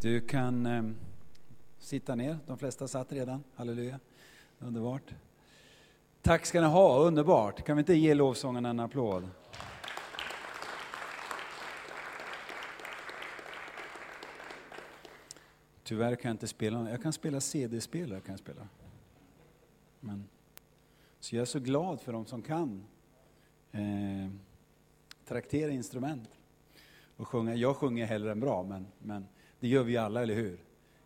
Du kan eh, sitta ner, de flesta satt redan, halleluja. Underbart. Tack ska ni ha, underbart. Kan vi inte ge lovsången en applåd? Tyvärr kan jag inte spela, jag kan spela CD-spelare. Kan jag spela. Men, så jag är så glad för de som kan eh, traktera instrument och sjunga. Jag sjunger hellre än bra, men, men det gör vi alla, eller hur?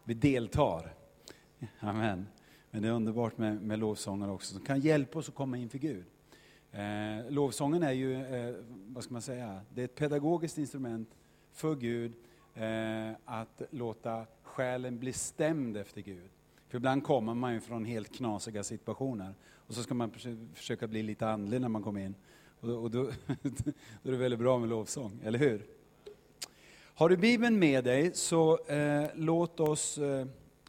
Vi deltar. Amen. Men det är underbart med, med lovsånger också, som kan hjälpa oss att komma inför Gud. Eh, lovsången är ju, eh, vad ska man säga, det är ett pedagogiskt instrument för Gud, eh, att låta själen bli stämd efter Gud. För ibland kommer man ju från helt knasiga situationer, och så ska man försöka bli lite andlig när man kommer in. Och, och då, då är det väldigt bra med lovsång, eller hur? Har du Bibeln med dig så eh, låt oss eh,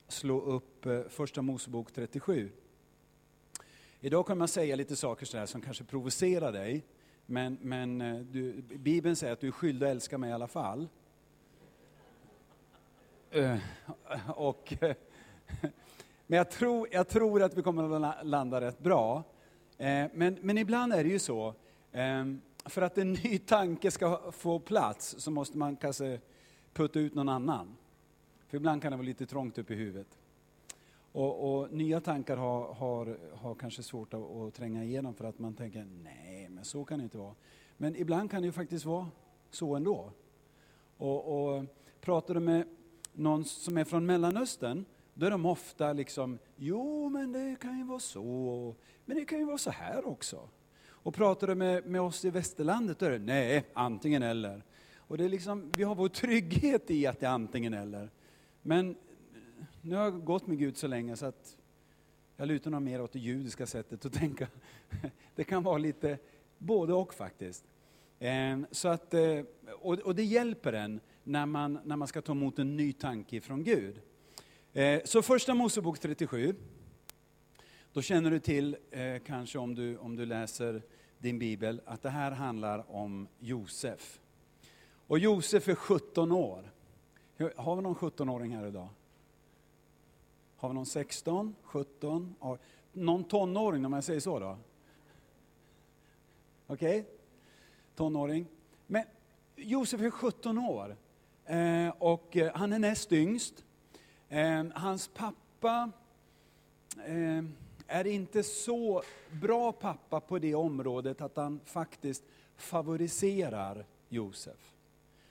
slå upp eh, Första Mosebok 37. Idag kommer jag säga lite saker sådär som kanske provocerar dig, men, men eh, du, Bibeln säger att du är skyldig att älska mig i alla fall. Eh, och, eh, men jag tror, jag tror att vi kommer att landa rätt bra. Eh, men, men ibland är det ju så, ehm, för att en ny tanke ska få plats så måste man kanske putta ut någon annan. För ibland kan det vara lite trångt upp i huvudet. Och, och nya tankar har, har, har kanske svårt att, att, tränga igenom för att man tänker, nej men så kan det inte vara. Men ibland kan det ju faktiskt vara så ändå. Och, och pratar du med någon som är från Mellanöstern, då är de ofta liksom, jo men det kan ju vara så, men det kan ju vara så här också. Och pratar du med, med oss i västerlandet, då är det nej, antingen eller. Och det är liksom, vi har vår trygghet i att det är antingen eller. Men nu har jag gått med Gud så länge så att jag lutar nog mer åt det judiska sättet att tänka. Det kan vara lite både och faktiskt. Ehm, så att, eh, och det hjälper en när man, när man ska ta emot en ny tanke från Gud. Eh, så första Mosebok 37, då känner du till, eh, kanske om du, om du läser din bibel, att det här handlar om Josef. Och Josef är 17 år. Har vi någon 17-åring här idag? Har vi någon 16, 17, någon tonåring om jag säger så då? Okej? Okay? Tonåring. Men Josef är 17 år eh, och eh, han är näst yngst. Eh, hans pappa eh, är inte så bra pappa på det området att han faktiskt favoriserar Josef.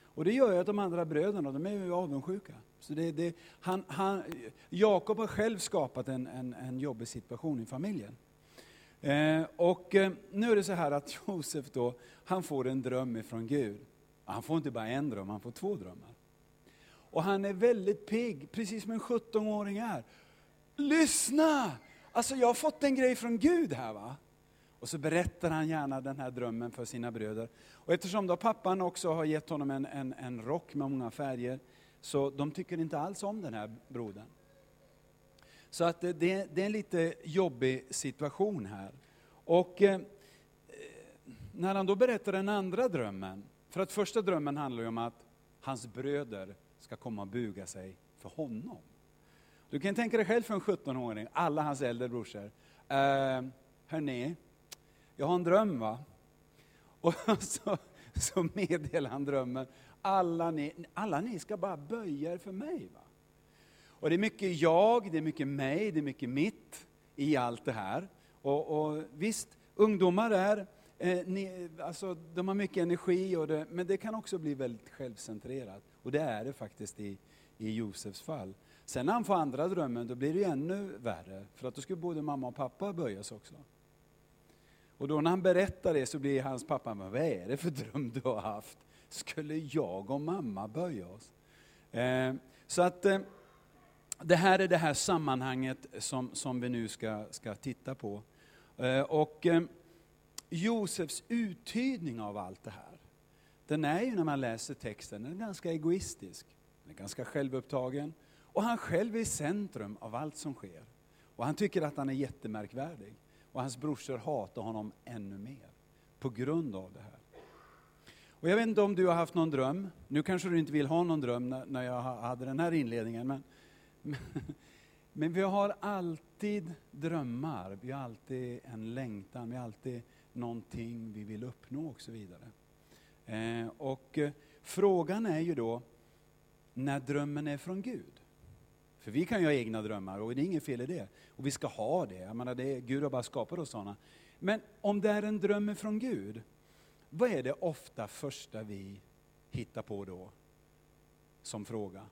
Och det gör ju att de andra bröderna, de är ju avundsjuka. Så det, det, han, han, Jakob har själv skapat en, en, en jobbig situation i familjen. Eh, och eh, nu är det så här att Josef då, han får en dröm ifrån Gud. Han får inte bara en dröm, han får två drömmar. Och han är väldigt pigg, precis som en 17-åring är. Lyssna! Alltså jag har fått en grej från Gud här va. Och så berättar han gärna den här drömmen för sina bröder. Och eftersom då pappan också har gett honom en, en, en rock med många färger, så de tycker inte alls om den här brodern. Så att det, det är en lite jobbig situation här. Och eh, när han då berättar den andra drömmen, för att första drömmen handlar ju om att hans bröder ska komma och buga sig för honom. Du kan tänka dig själv för en 17-åring, alla hans äldre brorsor. Eh, hörni, jag har en dröm va. Och så, så meddelar han drömmen, alla ni, alla ni ska bara böja er för mig. Va? Och det är mycket jag, det är mycket mig, det är mycket mitt i allt det här. Och, och visst, ungdomar är, eh, ni, alltså, de har mycket energi, och det, men det kan också bli väldigt självcentrerat. Och det är det faktiskt i, i Josefs fall. Sen när han får andra drömmen, då blir det ännu värre, för att då skulle både mamma och pappa böjas också. Och då när han berättar det så blir hans pappa, men vad är det för dröm du har haft? Skulle jag och mamma böja oss? Eh, så att eh, det här är det här sammanhanget som, som vi nu ska, ska titta på. Eh, och eh, Josefs uttydning av allt det här, den är ju när man läser texten, den är ganska egoistisk. Den är ganska självupptagen. Och han själv är i centrum av allt som sker. Och han tycker att han är jättemärkvärdig. Och hans brorsor hatar honom ännu mer på grund av det här. Och jag vet inte om du har haft någon dröm. Nu kanske du inte vill ha någon dröm när, när jag hade den här inledningen. Men, men vi har alltid drömmar, vi har alltid en längtan, vi har alltid någonting vi vill uppnå och så vidare. Eh, och eh, frågan är ju då, när drömmen är från Gud. För vi kan ju ha egna drömmar och det är inget fel i det. Och vi ska ha det, jag menar det, Gud har bara skapat oss sådana. Men om det är en dröm från Gud, vad är det ofta första vi hittar på då? Som fråga.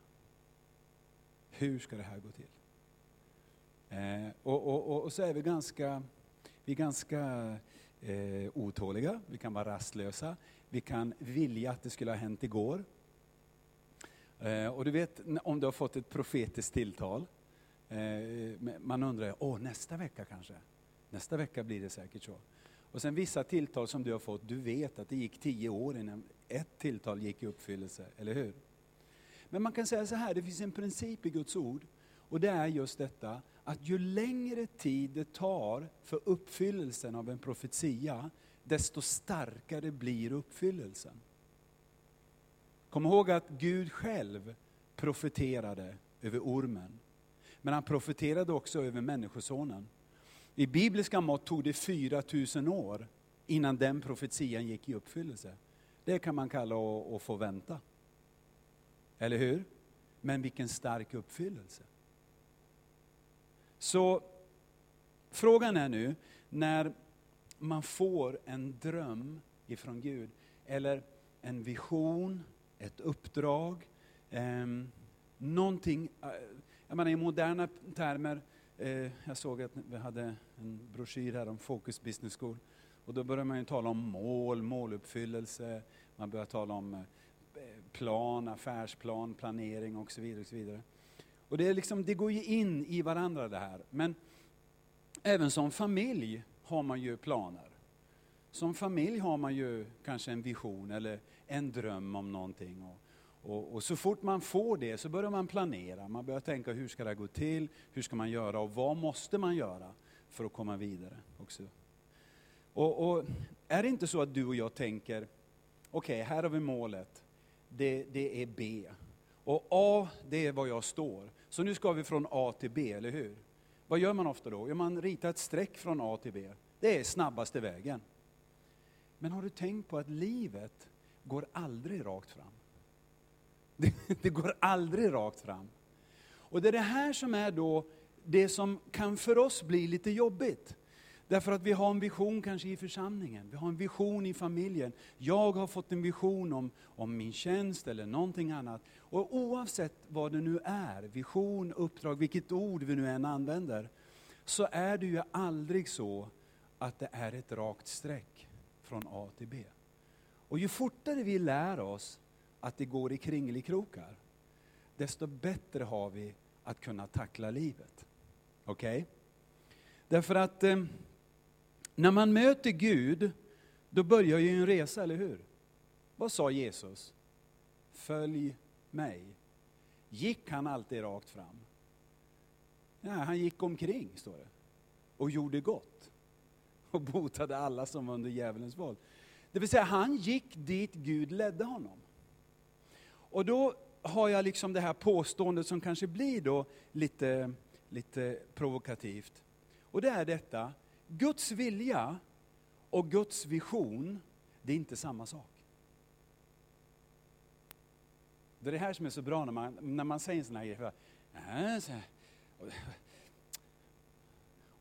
Hur ska det här gå till? Eh, och, och, och, så är vi ganska, vi är ganska eh, otåliga, vi kan vara rastlösa, vi kan vilja att det skulle ha hänt igår. Eh, och du vet om du har fått ett profetiskt tilltal, eh, man undrar, åh nästa vecka kanske? Nästa vecka blir det säkert så. Och sen vissa tilltal som du har fått, du vet att det gick tio år innan ett tilltal gick i uppfyllelse, eller hur? Men man kan säga så här, det finns en princip i Guds ord, och det är just detta att ju längre tid det tar för uppfyllelsen av en profetia, desto starkare blir uppfyllelsen. Kom ihåg att Gud själv profeterade över ormen. Men han profeterade också över Människosonen. I bibliska mått tog det 4000 år innan den profetian gick i uppfyllelse. Det kan man kalla att få vänta. Eller hur? Men vilken stark uppfyllelse. Så frågan är nu, när man får en dröm ifrån Gud, eller en vision, ett uppdrag, ehm, eh, någonting, jag menar i moderna termer, eh, jag såg att vi hade en broschyr här om Focus Business School, och då börjar man ju tala om mål, måluppfyllelse, man börjar tala om eh, plan, affärsplan, planering och så vidare. Och så vidare. Och det, är liksom, det går ju in i varandra det här. Men även som familj har man ju planer. Som familj har man ju kanske en vision eller en dröm om någonting. Och, och, och, så fort man får det så börjar man planera. Man börjar tänka hur ska det gå till, hur ska man göra och vad måste man göra för att komma vidare. också. Och, och Är det inte så att du och jag tänker, okej okay, här har vi målet, det, det är B. Och A, det är var jag står. Så nu ska vi från A till B, eller hur? Vad gör man ofta då? Ja, man ritar ett streck från A till B. Det är snabbaste vägen. Men har du tänkt på att livet går aldrig rakt fram? Det, det går aldrig rakt fram. Och det är det här som är då det som kan för oss bli lite jobbigt. Därför att vi har en vision kanske i församlingen, vi har en vision i familjen. Jag har fått en vision om, om min tjänst eller någonting annat. Och oavsett vad det nu är, vision, uppdrag, vilket ord vi nu än använder, så är det ju aldrig så att det är ett rakt streck från A till B. Och ju fortare vi lär oss att det går i kringelikrokar, desto bättre har vi att kunna tackla livet. Okej? Okay? Därför att eh, när man möter Gud, då börjar ju en resa, eller hur? Vad sa Jesus? Följ mig. Gick han alltid rakt fram? Ja, han gick omkring, står det. Och gjorde gott. Och botade alla som var under djävulens våld. Det vill säga, han gick dit Gud ledde honom. Och då har jag liksom det här påståendet som kanske blir då lite, lite provokativt. Och det är detta, Guds vilja och Guds vision, det är inte samma sak. Det är det här som är så bra när man, när man säger en sån här grej. Äh,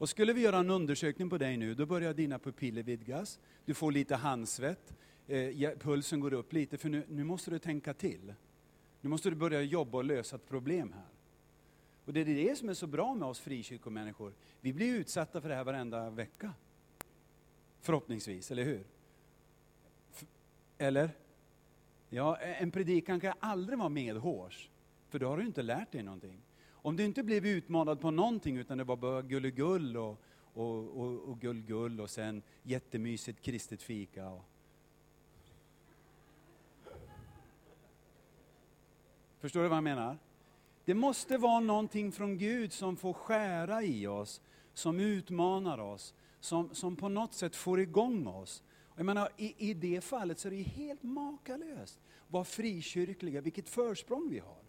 och skulle vi göra en undersökning på dig nu, då börjar dina pupiller vidgas. Du får lite handsvett, eh, pulsen går upp lite, för nu, nu måste du tänka till. Nu måste du börja jobba och lösa ett problem här. Och det är det som är så bra med oss frikyrkomänniskor. Vi blir utsatta för det här varenda vecka. Förhoppningsvis, eller hur? Eller? Ja, en predikan kan aldrig vara medhårs, för då har du inte lärt dig någonting. Om du inte blev utmanad på någonting, utan det var bara gullegull och, och, och, och gullgull och sen jättemysigt kristet fika. Och... Förstår du vad jag menar? Det måste vara någonting från Gud som får skära i oss, som utmanar oss, som, som på något sätt får igång oss. Jag menar, i, I det fallet så är det helt makalöst vad frikyrkliga, vilket försprång vi har.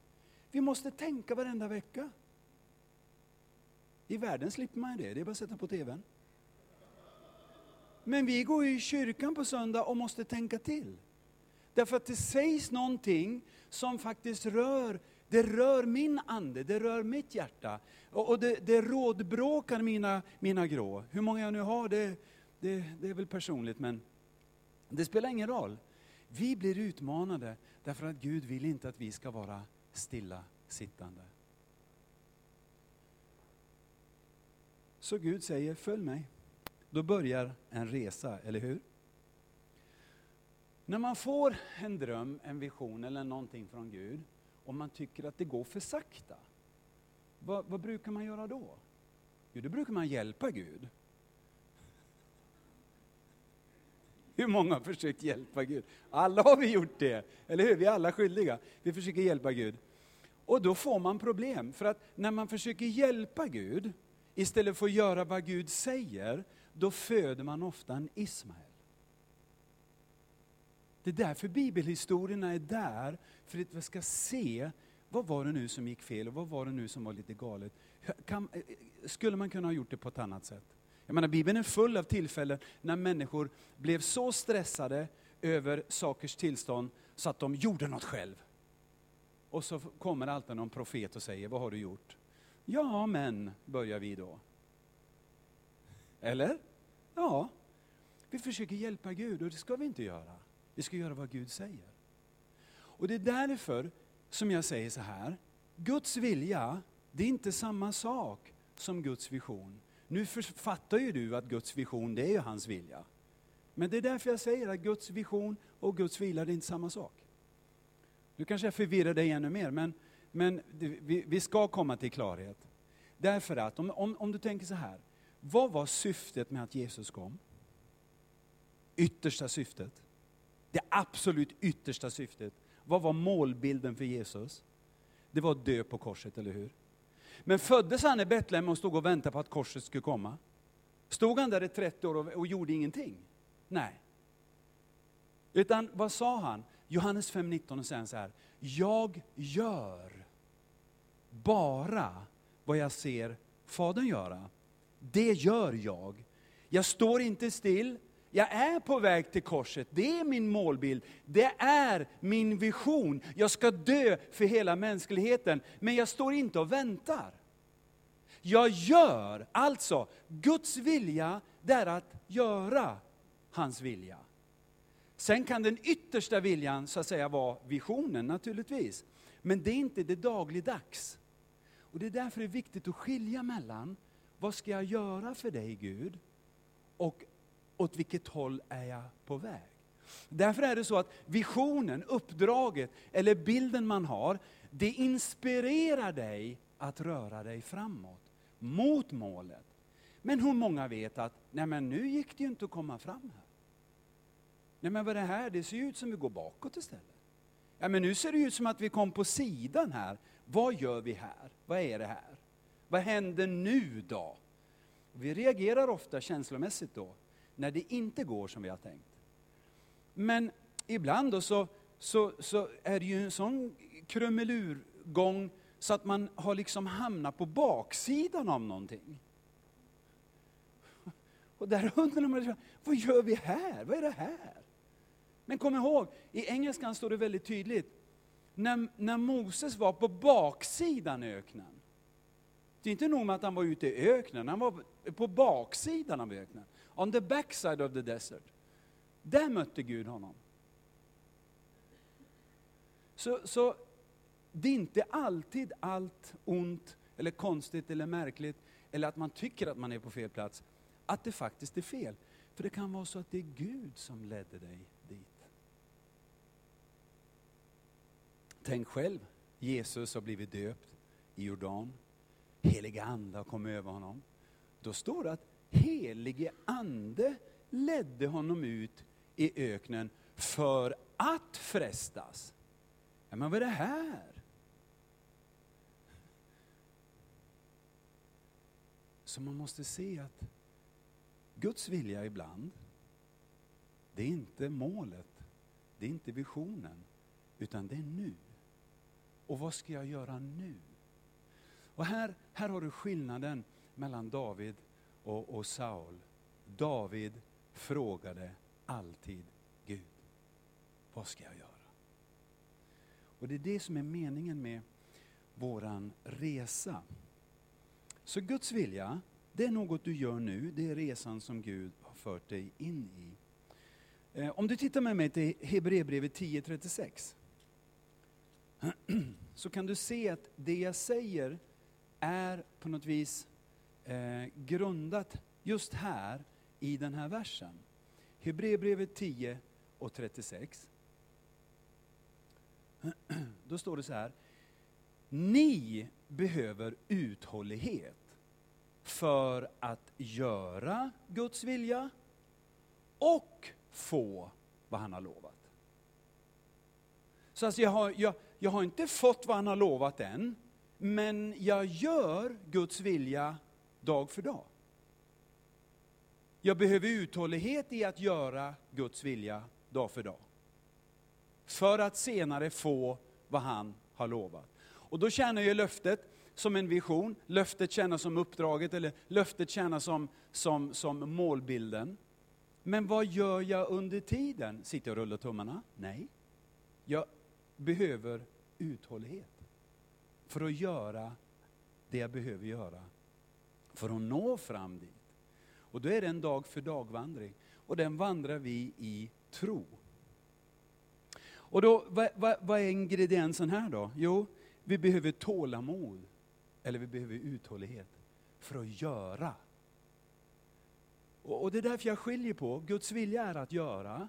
Vi måste tänka varenda vecka. I världen slipper man det, det är bara att sätta på TVn. Men vi går i kyrkan på söndag och måste tänka till. Därför att det sägs någonting som faktiskt rör, det rör min ande, det rör mitt hjärta. Och, och det, det rådbråkar mina, mina grå. Hur många jag nu har, det, det, det är väl personligt, men det spelar ingen roll. Vi blir utmanade därför att Gud vill inte att vi ska vara Stilla sittande. Så Gud säger, följ mig. Då börjar en resa, eller hur? När man får en dröm, en vision eller någonting från Gud och man tycker att det går för sakta, vad, vad brukar man göra då? Jo, då brukar man hjälpa Gud. Hur många har försökt hjälpa Gud? Alla har vi gjort det, eller hur? Vi är alla skyldiga. Vi försöker hjälpa Gud. Och då får man problem, för att när man försöker hjälpa Gud, istället för att göra vad Gud säger, då föder man ofta en Ismael. Det är därför bibelhistorierna är där, för att vi ska se vad var det nu som gick fel och vad var det nu som var lite galet. Kan, skulle man kunna ha gjort det på ett annat sätt? Jag menar, Bibeln är full av tillfällen när människor blev så stressade över sakers tillstånd så att de gjorde något själv. Och så kommer alltid någon profet och säger, vad har du gjort? Ja, men, börjar vi då. Eller? Ja. Vi försöker hjälpa Gud och det ska vi inte göra. Vi ska göra vad Gud säger. Och det är därför som jag säger så här. Guds vilja, det är inte samma sak som Guds vision. Nu fattar ju du att Guds vision, det är ju hans vilja. Men det är därför jag säger att Guds vision och Guds vilja, det är inte samma sak. Nu kanske jag förvirrar dig ännu mer, men, men vi, vi ska komma till klarhet. Därför att, om, om, om du tänker så här, vad var syftet med att Jesus kom? Yttersta syftet. Det absolut yttersta syftet. Vad var målbilden för Jesus? Det var att dö på korset, eller hur? Men föddes han i Betlehem och stod och väntade på att korset skulle komma? Stod han där i 30 år och, och gjorde ingenting? Nej. Utan vad sa han? Johannes 5.19 säger han så här, jag gör bara vad jag ser Fadern göra. Det gör jag. Jag står inte still, jag är på väg till korset, det är min målbild, det är min vision. Jag ska dö för hela mänskligheten, men jag står inte och väntar. Jag gör, alltså, Guds vilja, det är att göra hans vilja. Sen kan den yttersta viljan så att säga vara visionen naturligtvis. Men det är inte det dagligdags. Och det är därför det är viktigt att skilja mellan, vad ska jag göra för dig Gud? Och åt vilket håll är jag på väg? Därför är det så att visionen, uppdraget eller bilden man har, det inspirerar dig att röra dig framåt, mot målet. Men hur många vet att, nej men nu gick det ju inte att komma fram här. Nej men vad är det här? Det ser ju ut som vi går bakåt istället. Ja men nu ser det ut som att vi kom på sidan här. Vad gör vi här? Vad är det här? Vad händer nu då? Vi reagerar ofta känslomässigt då när det inte går som vi har tänkt. Men ibland då så, så, så är det ju en sån krumelurgång så att man har liksom hamnat på baksidan av någonting. Och där undrar man, liksom, vad gör vi här? Vad är det här? Men kom ihåg, i engelskan står det väldigt tydligt, när, när Moses var på baksidan i öknen, det är inte nog med att han var ute i öknen, han var på baksidan av öknen on the backside of the desert. Där mötte Gud honom. Så, så det är inte alltid allt ont, eller konstigt eller märkligt, eller att man tycker att man är på fel plats, att det faktiskt är fel. För det kan vara så att det är Gud som ledde dig dit. Tänk själv, Jesus har blivit döpt i Jordan. Heliga Ande har kommit över honom. Då står det att helige ande ledde honom ut i öknen för att frestas. Ja, men vad är det här? Så man måste se att Guds vilja ibland, det är inte målet, det är inte visionen, utan det är nu. Och vad ska jag göra nu? Och här, här har du skillnaden mellan David och, och Saul. David frågade alltid Gud, vad ska jag göra? Och det är det som är meningen med våran resa. Så Guds vilja, det är något du gör nu, det är resan som Gud har fört dig in i. Eh, om du tittar med mig till Hebreerbrevet 10.36 så kan du se att det jag säger är på något vis eh, grundat just här i den här versen. Hebreerbrevet 10 och 36. Då står det så här. Ni behöver uthållighet för att göra Guds vilja och få vad han har lovat. Så alltså jag, har, jag, jag har inte fått vad han har lovat än, men jag gör Guds vilja dag för dag. Jag behöver uthållighet i att göra Guds vilja dag för dag. För att senare få vad han har lovat. Och då tjänar jag löftet som en vision, löftet tjänar som uppdraget, eller löftet tjänar som, som, som målbilden. Men vad gör jag under tiden? Sitter jag och rullar tummarna? Nej. Jag behöver uthållighet för att göra det jag behöver göra för att nå fram dit. Och då är det en dag för dagvandring. Och den vandrar vi i tro. Och då, vad, vad, vad, är ingrediensen här då? Jo, vi behöver tålamod, eller vi behöver uthållighet, för att göra. Och, och det är därför jag skiljer på, Guds vilja är att göra.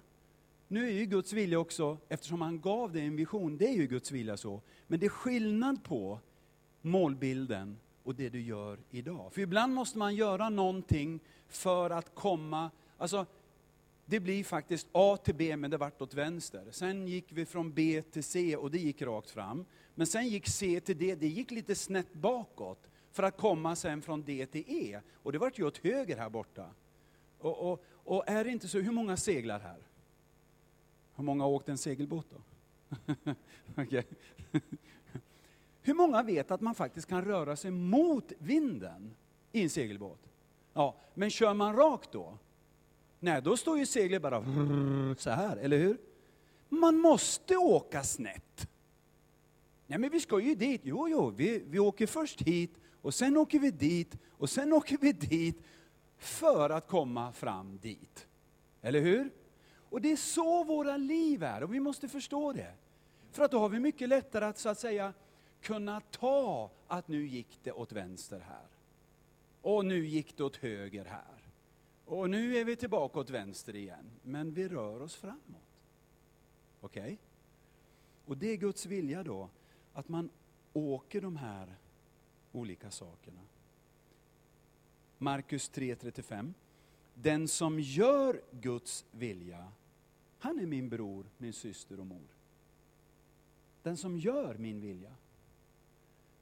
Nu är ju Guds vilja också, eftersom han gav dig en vision, det är ju Guds vilja så. Men det är skillnad på målbilden och det du gör idag. För ibland måste man göra någonting för att komma, alltså det blir faktiskt A till B men det vart åt vänster. Sen gick vi från B till C och det gick rakt fram. Men sen gick C till D, det gick lite snett bakåt för att komma sen från D till E. Och det vart ju åt höger här borta. Och, och, och är det inte så, hur många seglar här? Hur många har åkt en segelbåt då? Hur många vet att man faktiskt kan röra sig mot vinden i en segelbåt? Ja, men kör man rakt då? Nej, då står ju seglet bara så här, eller hur? Man måste åka snett. Nej, men vi ska ju dit. Jo, jo, vi, vi åker först hit och sen åker vi dit och sen åker vi dit för att komma fram dit. Eller hur? Och det är så våra liv är och vi måste förstå det. För att då har vi mycket lättare att så att säga kunna ta att nu gick det åt vänster här. Och nu gick det åt höger här. Och nu är vi tillbaka åt vänster igen. Men vi rör oss framåt. Okej? Okay? Och det är Guds vilja då, att man åker de här olika sakerna. Markus 3.35. Den som gör Guds vilja, han är min bror, min syster och mor. Den som gör min vilja.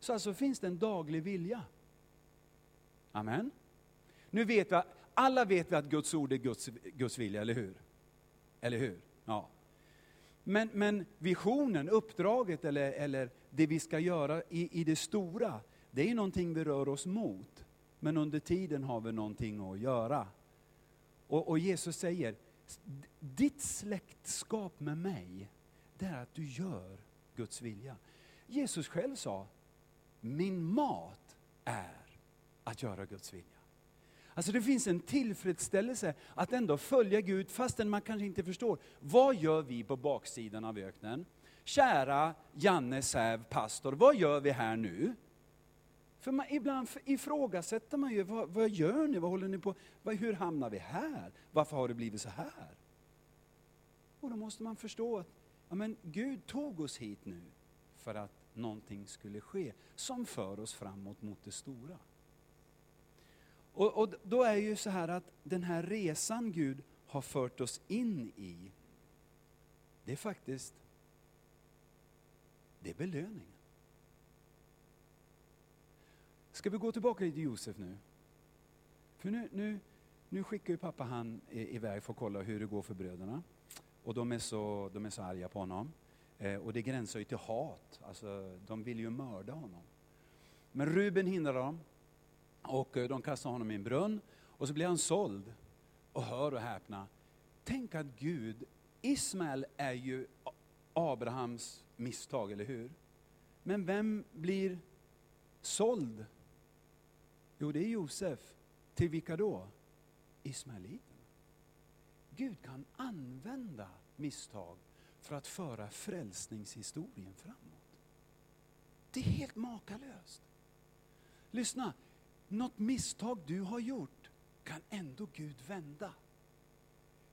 Så alltså finns det en daglig vilja. Amen. Nu vet vi, alla vet vi att Guds ord är Guds, Guds vilja, eller hur? Eller hur? Ja. Men, men visionen, uppdraget eller, eller det vi ska göra i, i det stora, det är ju någonting vi rör oss mot. Men under tiden har vi någonting att göra. Och, och Jesus säger, ditt släktskap med mig, det är att du gör Guds vilja. Jesus själv sa, min mat är att göra Guds vilja. Alltså det finns en tillfredsställelse att ändå följa Gud fastän man kanske inte förstår. Vad gör vi på baksidan av öknen? Kära Janne Säv, pastor, vad gör vi här nu? För man, ibland ifrågasätter man ju, vad, vad gör ni, vad håller ni på, vad, hur hamnar vi här? Varför har det blivit så här? Och då måste man förstå att ja, men Gud tog oss hit nu för att någonting skulle ske som för oss framåt mot det stora. Och, och då är ju så här att den här resan Gud har fört oss in i, det är faktiskt, det är belöningen. Ska vi gå tillbaka till Josef nu? För nu, nu, nu skickar ju pappa han iväg för att kolla hur det går för bröderna. Och de är så, de är så arga på honom. Eh, och det gränsar ju till hat, alltså, de vill ju mörda honom. Men Ruben hindrar dem och eh, de kastar honom i en brunn och så blir han såld. Och hör och häpna, tänk att Gud, Ismael är ju Abrahams misstag, eller hur? Men vem blir såld? Jo, det är Josef. Till vilka då? Ismaeliterna. Gud kan använda misstag för att föra frälsningshistorien framåt. Det är helt makalöst. Lyssna, något misstag du har gjort kan ändå Gud vända.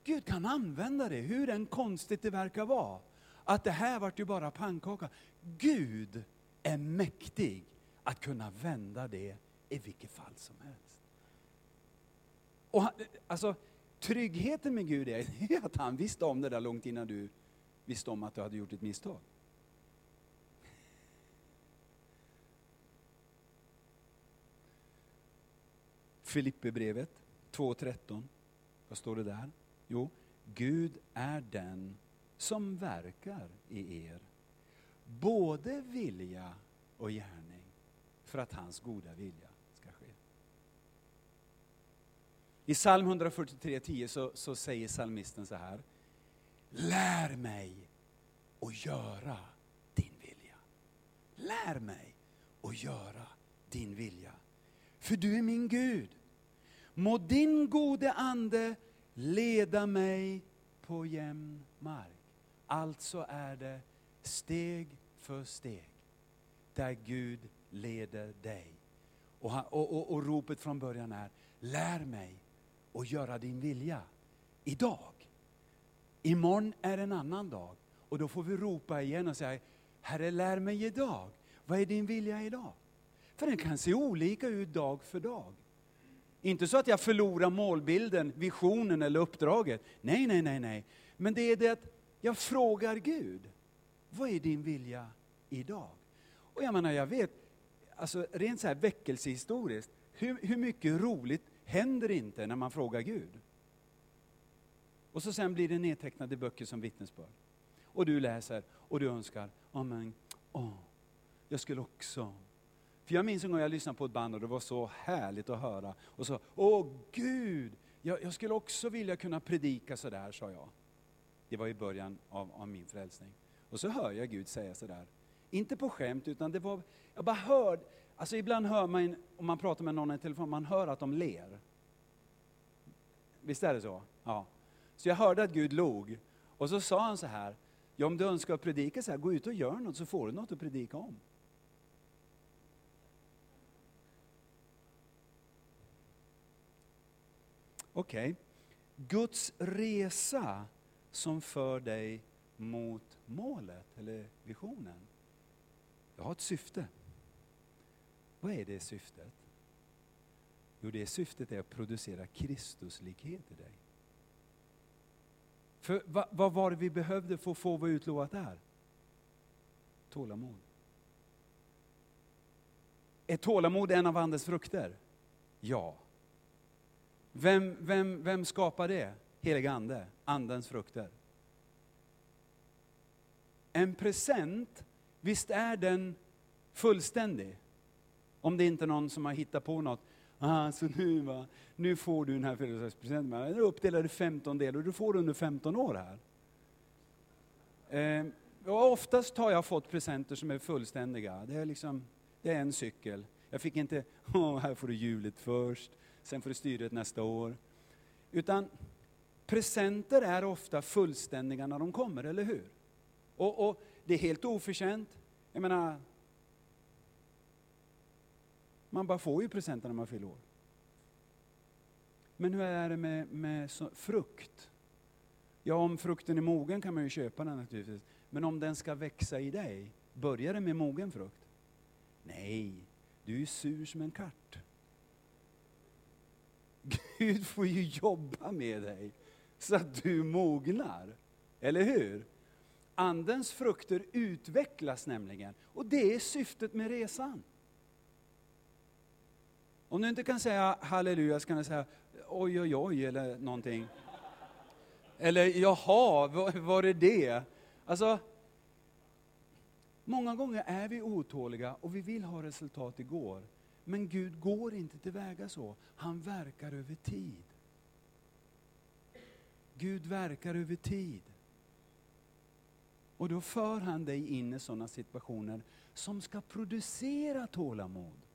Gud kan använda det, hur än konstigt det verkar vara. Att det här vart ju bara pannkaka. Gud är mäktig att kunna vända det i vilket fall som helst. Och han, alltså, tryggheten med Gud är att han visste om det där långt innan du visste om att du hade gjort ett misstag. Filipperbrevet 2.13, vad står det där? Jo, Gud är den som verkar i er, både vilja och gärning, för att hans goda vilja ska ske. I psalm 143.10 så, så säger psalmisten så här, Lär mig att göra din vilja. Lär mig att göra din vilja. För du är min Gud. Må din gode ande leda mig på jämn mark. Alltså är det steg för steg där Gud leder dig. Och, och, och, och ropet från början är, lär mig att göra din vilja idag. Imorgon är en annan dag och då får vi ropa igen och säga, Herre lär mig idag. Vad är din vilja idag? För den kan se olika ut dag för dag. Inte så att jag förlorar målbilden, visionen eller uppdraget. Nej, nej, nej, nej. Men det är det att jag frågar Gud, vad är din vilja idag? Och jag menar, jag vet, alltså rent så här väckelsehistoriskt, hur, hur mycket roligt händer inte när man frågar Gud? Och så sen blir det nedtecknade böcker som vittnesbörd. Och du läser och du önskar, amen, åh, jag skulle också. För jag minns en gång jag lyssnade på ett band och det var så härligt att höra. Och så, åh Gud, jag, jag skulle också vilja kunna predika sådär, sa jag. Det var i början av, av min frälsning. Och så hör jag Gud säga sådär. Inte på skämt, utan det var, jag bara hörde, alltså ibland hör man, om man pratar med någon i telefon, man hör att de ler. Visst är det så? Ja. Så jag hörde att Gud log. Och så sa han så här, ja, om du önskar predika så här, gå ut och gör något så får du något att predika om. Okej. Okay. Guds resa som för dig mot målet eller visionen. Jag har ett syfte. Vad är det syftet? Jo, det syftet är att producera Kristuslikhet i dig. För vad, vad var det vi behövde för att få vad utlovat är? Tålamod. Är tålamod en av Andens frukter? Ja. Vem, vem, vem skapar det? Heliga Ande, Andens frukter. En present, visst är den fullständig? Om det inte är någon som har hittat på något Ah, så nu, va, nu får du den här födelsedagspresenten. Den är uppdelad i 15 delar och du får under 15 år här. Eh, och oftast har jag fått presenter som är fullständiga. Det är, liksom, det är en cykel. Jag fick inte, oh, här får du hjulet först, sen får du styret nästa år. Utan presenter är ofta fullständiga när de kommer, eller hur? Och, och det är helt oförtjänt. Jag menar, man bara får ju presenter när man fyller år. Men hur är det med, med så, frukt? Ja, om frukten är mogen kan man ju köpa den naturligtvis. Men om den ska växa i dig, börjar det med mogen frukt? Nej, du är sur som en katt. Gud får ju jobba med dig så att du mognar. Eller hur? Andens frukter utvecklas nämligen och det är syftet med resan. Om du inte kan säga halleluja så kan du säga oj oj oj eller någonting. Eller jaha, var, var det? Alltså, många gånger är vi otåliga och vi vill ha resultat igår. Men Gud går inte tillväga så. Han verkar över tid. Gud verkar över tid. Och då för han dig in i sådana situationer som ska producera tålamod.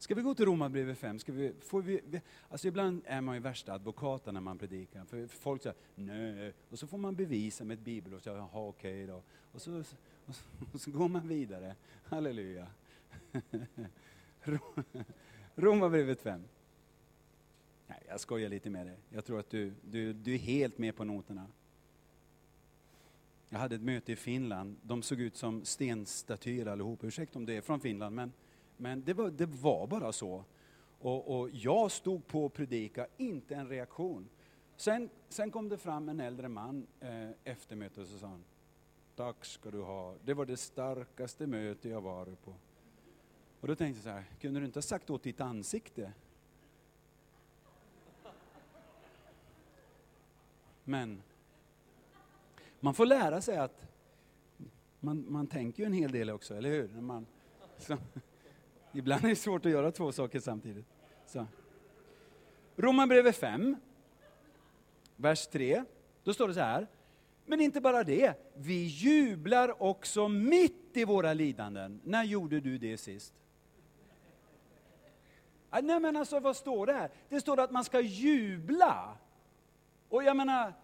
Ska vi gå till Romarbrevet 5? Ska vi, får vi, alltså ibland är man ju värsta advokaten när man predikar. För folk säger nej, och så får man bevisa med ett bibelord. Jaha, okej då. Och så, och så, och så går man vidare. Halleluja. Romarbrevet 5. Nej, jag skojar lite med dig. Jag tror att du, du, du är helt med på noterna. Jag hade ett möte i Finland. De såg ut som stenstatyer allihop. Ursäkta om det är från Finland, men, men det, var, det var bara så. Och, och jag stod på och predika, inte en reaktion. Sen, sen kom det fram en äldre man eh, efter mötet och sa han, Tack ska du ha, det var det starkaste möte jag varit på. Och då tänkte jag så här, kunde du inte ha sagt åt ditt ansikte? Men man får lära sig att man, man tänker ju en hel del också, eller hur? När man, så, ibland är det svårt att göra två saker samtidigt. Romarbrevet 5, vers 3. Då står det så här. Men inte bara det, vi jublar också mitt i våra lidanden. När gjorde du det sist? Nej men alltså vad står det här? Det står att man ska jubla. Och jag menar,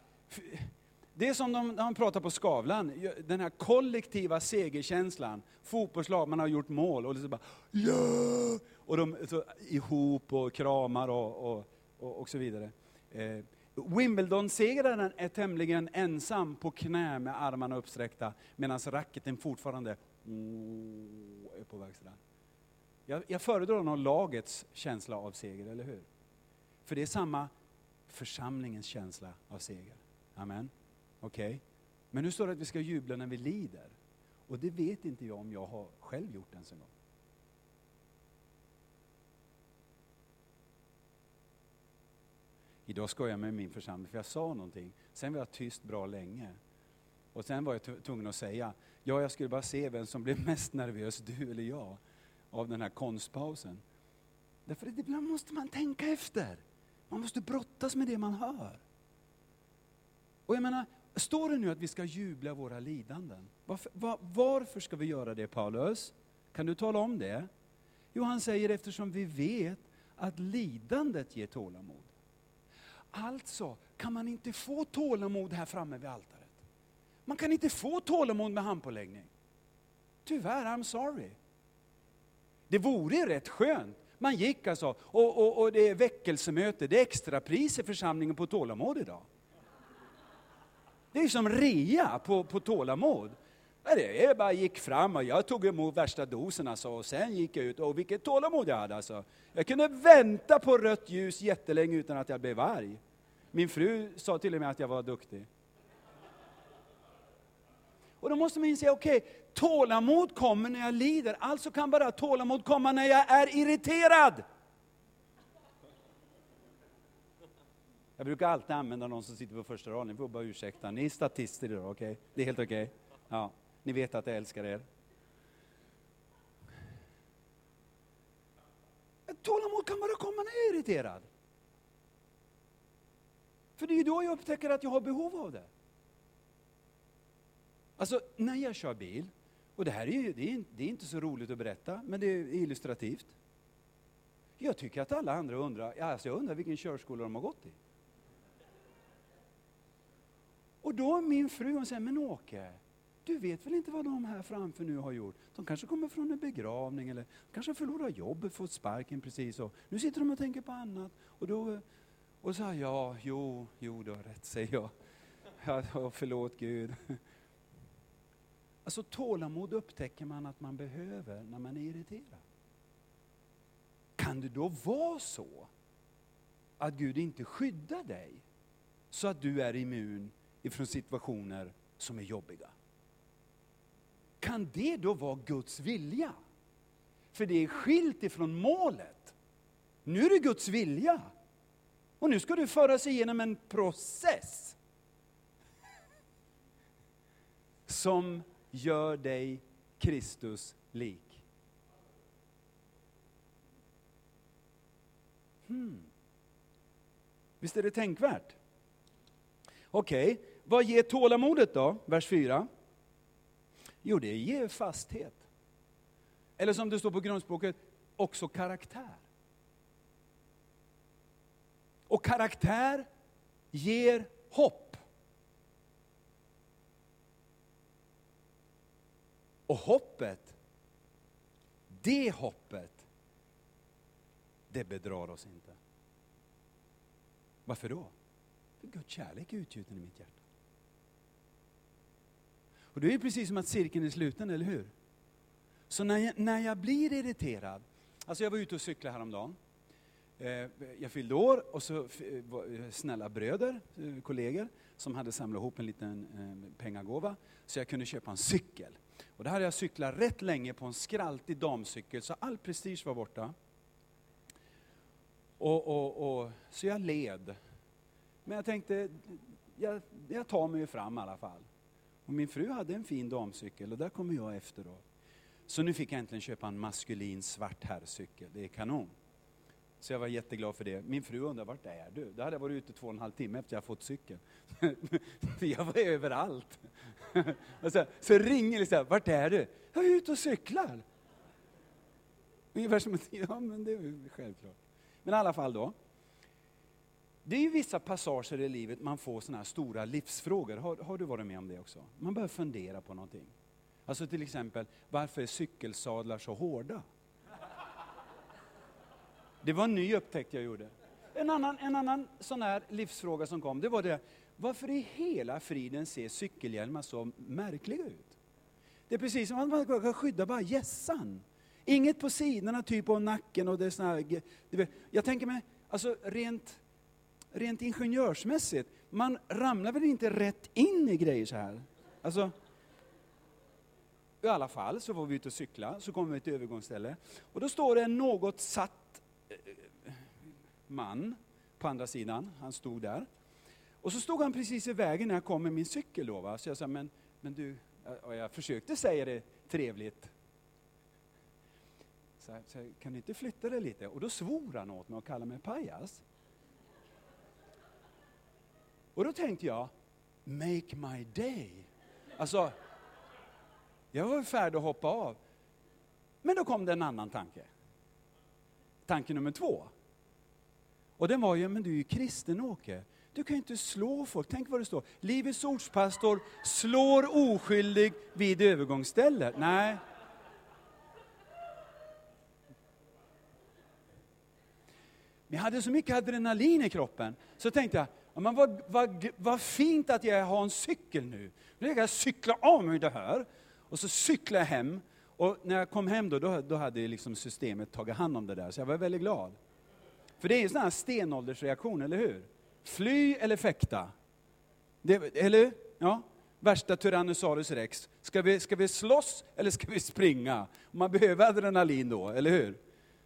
det är som de, när man pratar på Skavlan, den här kollektiva segerkänslan. Fotbollslag, man har gjort mål och så bara ja! Och de så, ihop och kramar och, och, och, och så vidare. Eh, Wimbledon-segraren är tämligen ensam på knä med armarna uppsträckta medan racketen fortfarande oh, är på väg sådär. Jag, jag föredrar nog lagets känsla av seger, eller hur? För det är samma församlingens känsla av seger. Amen. Okej? Okay? Men nu står det att vi ska jubla när vi lider. Och det vet inte jag om jag har själv gjort ens en gång. Idag ska jag med min församling, för jag sa någonting. Sen var jag tyst bra länge. Och sen var jag tvungen att säga, ja jag skulle bara se vem som blev mest nervös, du eller jag, av den här konstpausen. Därför att ibland måste man tänka efter. Man måste brottas med det man hör. Och jag menar, står det nu att vi ska jubla våra lidanden? Varför, var, varför ska vi göra det Paulus? Kan du tala om det? Jo, han säger eftersom vi vet att lidandet ger tålamod. Alltså kan man inte få tålamod här framme vid altaret. Man kan inte få tålamod med handpåläggning. Tyvärr, I'm sorry. Det vore rätt skönt. Man gick alltså, och, och, och det är väckelsemöte, det är extrapris i församlingen på tålamod idag. Det är som rea på, på tålamod. Jag bara gick fram och jag tog emot värsta dosen alltså, och sen gick jag ut och vilket tålamod jag hade alltså. Jag kunde vänta på rött ljus jättelänge utan att jag blev arg. Min fru sa till och med att jag var duktig. Och då måste man inse, okej, okay, tålamod kommer när jag lider, alltså kan bara tålamod komma när jag är irriterad. Jag brukar alltid använda någon som sitter på första raden, ni får bara ursäkta, ni är statister idag, okej? Okay? Det är helt okej. Okay. Ja, ni vet att jag älskar er. Tålamod kan bara komma när jag är irriterad. För det är ju då jag upptäcker att jag har behov av det. Alltså, när jag kör bil, och det här är ju det är, det är inte så roligt att berätta, men det är illustrativt. Jag tycker att alla andra undrar, alltså jag undrar vilken körskola de har gått i. Och då min fru hon säger, men Åke, du vet väl inte vad de här framför nu har gjort? De kanske kommer från en begravning eller kanske förlorar jobbet, fått sparken precis och nu sitter de och tänker på annat. Och då och sa ja, jo, jo du har rätt, säger jag. Ja, förlåt Gud. Alltså tålamod upptäcker man att man behöver när man är irriterad. Kan det då vara så att Gud inte skyddar dig så att du är immun ifrån situationer som är jobbiga? Kan det då vara Guds vilja? För det är skilt ifrån målet. Nu är det Guds vilja. Och nu ska du föras igenom en process som gör dig Kristus lik. Hmm. Visst är det tänkvärt? Okej, okay vad ger tålamodet då? Vers 4. Jo, det ger fasthet. Eller som det står på grundspråket, också karaktär. Och karaktär ger hopp. Och hoppet, det hoppet, det bedrar oss inte. Varför då? För Guds kärlek är utgjuten i mitt hjärta. Och det är precis som att cirkeln är sluten, eller hur? Så när jag, när jag blir irriterad, alltså jag var ute och cyklade häromdagen, eh, jag fyllde år och så eh, eh, snälla bröder, kollegor, som hade samlat ihop en liten pengagåva, så jag kunde köpa en cykel. Och då hade jag cyklat rätt länge på en skraltig damcykel, så all prestige var borta. Och, och, och, så jag led. Men jag tänkte, jag, jag tar mig fram i alla fall. Och min fru hade en fin damcykel och där kommer jag efter då. Så nu fick jag äntligen köpa en maskulin svart herrcykel, det är kanon. Så jag var jätteglad för det. Min fru undrade, vart är du? Då hade jag varit ute två och en halv timme efter jag fått cykeln. för jag var överallt. så, så ringer det så här, vart är du? Jag är ute och cyklar. Ungefär som att, ja men det är självklart. Men i alla fall då. Det är ju vissa passager i livet man får sådana här stora livsfrågor. Har, har, du varit med om det också? Man börjar fundera på någonting. Alltså till exempel, varför är cykelsadlar så hårda? Det var en ny upptäckt jag gjorde. En annan, en annan sån här livsfråga som kom, det var det, varför i hela friden ser cykelhjälmar så märkliga ut? Det är precis som att man kan skydda bara gässan. Inget på sidorna, typ av nacken och det är såna här, Jag tänker mig, alltså rent, rent ingenjörsmässigt, man ramlar väl inte rätt in i grejer så här? Alltså, i alla fall så var vi ute och cykla, så kom vi till ett övergångsställe. Och då står det en något satt eh, man på andra sidan, han stod där. Och så stod han precis i vägen när jag kom med min cykel då. Va? Så jag sa, men, men du, eh, och jag försökte säga det trevligt. Så, här, så här, kan du inte flytta dig lite? Och då svor han åt mig och kallade mig pajas. Och då tänkte jag, make my day. Alltså, jag var färdig att hoppa av. Men då kom det en annan tanke. Tanke nummer två. Och den var ju, men du är ju kristen Åke. Du kan ju inte slå folk. Tänk vad det står. Livets ordspastor slår oskyldig vid övergångsstället. Nej. Men jag hade så mycket adrenalin i kroppen, så tänkte jag, men vad, vad, vad fint att jag har en cykel nu. Nu kan jag cykla av mig det här, och så cyklade jag hem. Och när jag kom hem då, då, då hade liksom systemet tagit hand om det där, så jag var väldigt glad. För det är en sån här stenåldersreaktion, eller hur? Fly eller fäkta. Det, eller Ja. Värsta Tyrannosaurus rex. Ska vi, ska vi slåss eller ska vi springa? Man behöver adrenalin då, eller hur?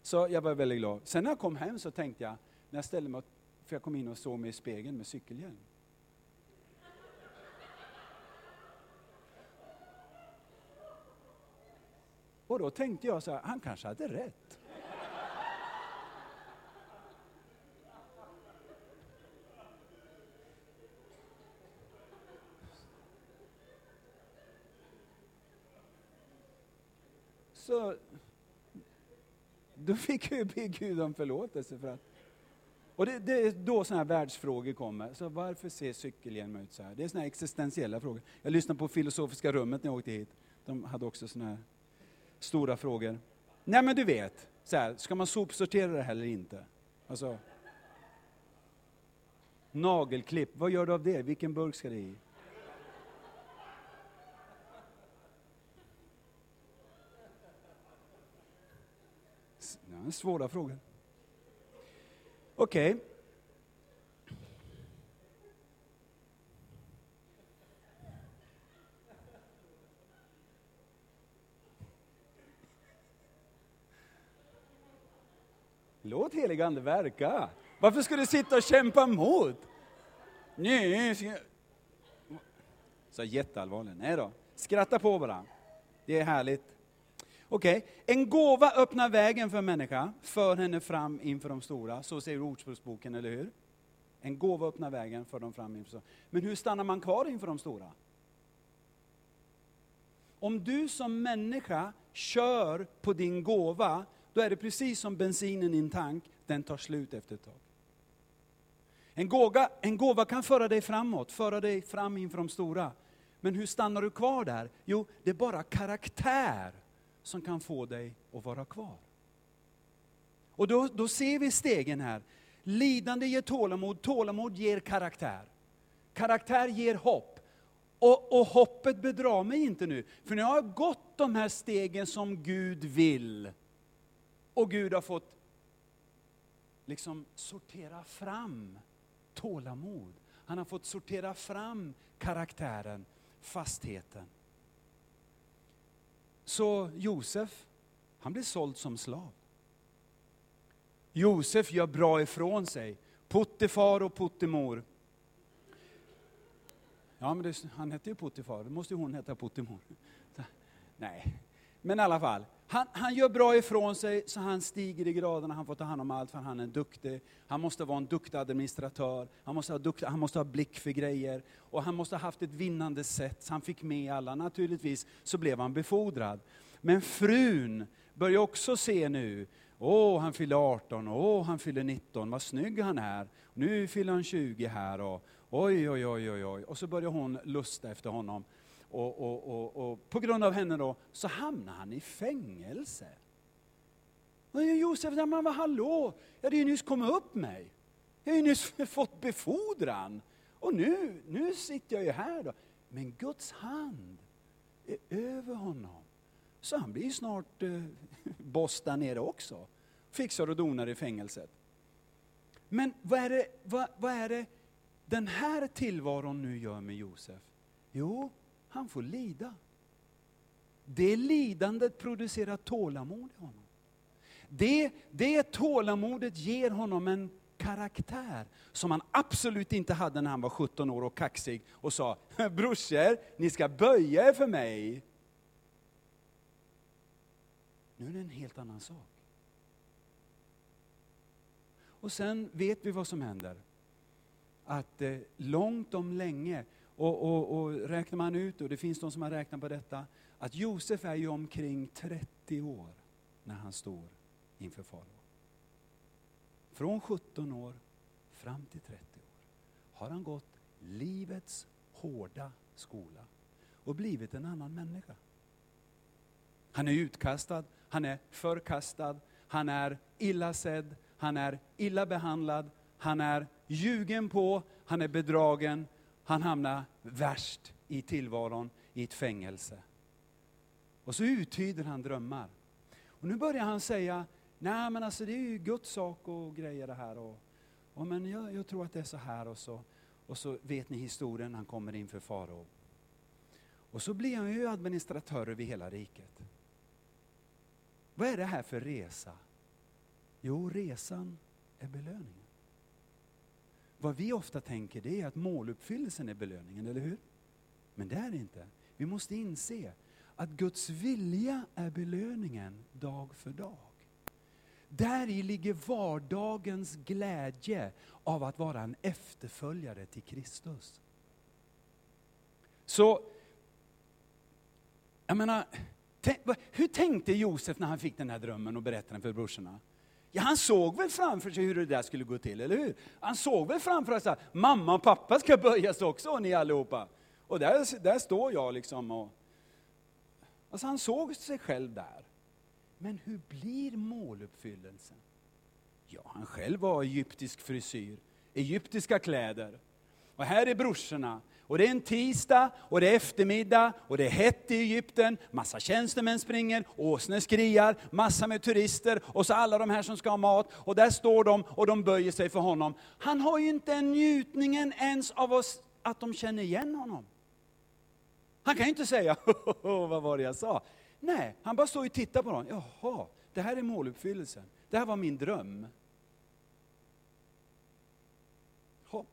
Så jag var väldigt glad. Sen när jag kom hem så tänkte jag, när jag ställde mig, och för jag kom in och såg mig i spegeln med cykelhjälm. Och då tänkte jag så här, han kanske hade rätt. Så då fick jag ju be Gud om förlåtelse. För att, och det, det är då sådana här världsfrågor kommer. Så varför ser cykelhjälmar ut så här? Det är sådana här existentiella frågor. Jag lyssnade på Filosofiska rummet när jag åkte hit. De hade också sådana här stora frågor. Nej men du vet, så här, ska man sopsortera det här eller inte? Alltså, nagelklipp, vad gör du av det? Vilken burk ska det i? Ja, svåra frågor. Okej. Okay. Låt helig ande verka. Varför ska du sitta och kämpa emot? Nej. Så jätteallvarlig. Nej då, skratta på bara. Det är härligt. Okej, okay. en gåva öppnar vägen för en människa, för henne fram inför de stora. Så säger Ordspråksboken, eller hur? En gåva öppnar vägen för dem fram inför de stora. Men hur stannar man kvar inför de stora? Om du som människa kör på din gåva, då är det precis som bensinen i en tank, den tar slut efter ett tag. En gåva, en gåva kan föra dig framåt, föra dig fram inför de stora. Men hur stannar du kvar där? Jo, det är bara karaktär som kan få dig att vara kvar. Och då, då ser vi stegen här. Lidande ger tålamod, tålamod ger karaktär. Karaktär ger hopp. Och, och hoppet bedrar mig inte nu, för nu har jag gått de här stegen som Gud vill. Och Gud har fått liksom sortera fram tålamod. Han har fått sortera fram karaktären, fastheten. Så Josef, han blir såld som slav. Josef gör bra ifrån sig. Puttifar och Puttimor. Ja, men det, han hette ju Puttifar, då måste ju hon heta Puttimor. Nej, men i alla fall. Han, han, gör bra ifrån sig, så han stiger i graderna, han får ta hand om allt, för han är duktig. Han måste vara en duktig administratör, han måste, ha duktig, han måste ha blick för grejer, och han måste ha haft ett vinnande sätt, så han fick med alla. Naturligtvis så blev han befordrad. Men frun börjar också se nu, åh, han fyller 18, åh, han fyller 19, vad snygg han är. Nu fyller han 20 här, och oj, oj, oj, oj, oj. Och så börjar hon lusta efter honom. Och, och, och, och, på grund av henne då, så hamnar han i fängelse. Och Josef, men vad hallå, jag hade ju nyss kommit upp mig. Jag har ju nyss fått befordran. Och nu, nu sitter jag ju här då. Men Guds hand är över honom. Så han blir snart eh, boss där nere också. Fixar och donar i fängelset. Men vad är, det, vad, vad är det den här tillvaron nu gör med Josef? Jo, han får lida. Det lidandet producerar tålamod i honom. Det, det tålamodet ger honom en karaktär som han absolut inte hade när han var 17 år och kaxig och sa, brorsor, ni ska böja er för mig. Nu är det en helt annan sak. Och sen vet vi vad som händer. Att eh, långt om länge och, och, och räknar man ut, och det finns de som har räknat på detta, att Josef är ju omkring 30 år när han står inför farao. Från 17 år fram till 30 år har han gått livets hårda skola och blivit en annan människa. Han är utkastad, han är förkastad, han är illa sedd, han är illa behandlad, han är ljugen på, han är bedragen, han hamnar värst i tillvaron i ett fängelse. Och så uttyder han drömmar. Och nu börjar han säga, nej men alltså det är ju Guds sak och grejer det här. Och, och men jag, jag, tror att det är så här och så. Och så vet ni historien, han kommer inför farao. Och så blir han ju administratör över hela riket. Vad är det här för resa? Jo, resan är belöningen. Vad vi ofta tänker det är att måluppfyllelsen är belöningen, eller hur? Men det är det inte. Vi måste inse att Guds vilja är belöningen dag för dag. Där i ligger vardagens glädje av att vara en efterföljare till Kristus. Så, jag menar, hur tänkte Josef när han fick den här drömmen och berättade den för brorsorna? Ja, han såg väl framför sig hur det där skulle gå till, eller hur? Han såg väl framför sig att mamma och pappa ska böjas också, ni allihopa. Och där, där står jag liksom och... Alltså han såg sig själv där. Men hur blir måluppfyllelsen? Ja, han själv var egyptisk frisyr, egyptiska kläder. Och här är brorsorna och det är en tisdag, och det är eftermiddag, och det är hett i Egypten, massa tjänstemän springer, åsnor skriar, massa med turister, och så alla de här som ska ha mat, och där står de och de böjer sig för honom. Han har ju inte en njutningen ens av oss, att de känner igen honom. Han kan ju inte säga, vad var det jag sa? Nej, han bara står och tittar på dem. Jaha, det här är måluppfyllelsen. Det här var min dröm. Ja,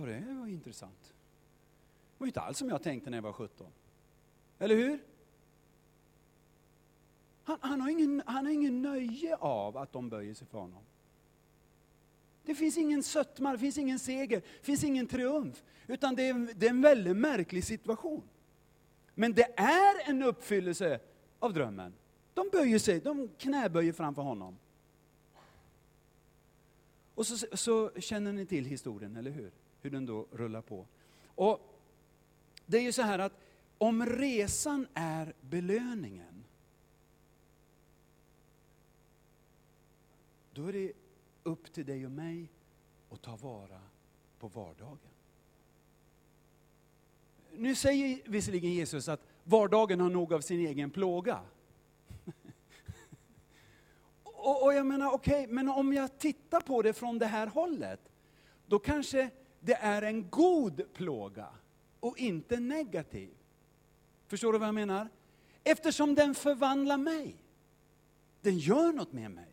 ja det var intressant. Det var inte alls som jag tänkte när jag var 17. Eller hur? Han, han, har ingen, han har ingen nöje av att de böjer sig för honom. Det finns ingen sötma, det finns ingen seger, det finns ingen triumf. Utan det är, det är en väldigt märklig situation. Men det är en uppfyllelse av drömmen. De böjer sig, de knäböjer framför honom. Och så, så känner ni till historien, eller hur? Hur den då rullar på. Och Det är ju så här att om resan är belöningen, då är det upp till dig och mig att ta vara på vardagen. Nu säger visserligen Jesus att vardagen har nog av sin egen plåga. och, och, jag menar, okej, okay, men om jag tittar på det från det här hållet, då kanske det är en god plåga och inte negativ. Förstår du vad jag menar? Eftersom den förvandlar mig. Den gör något med mig.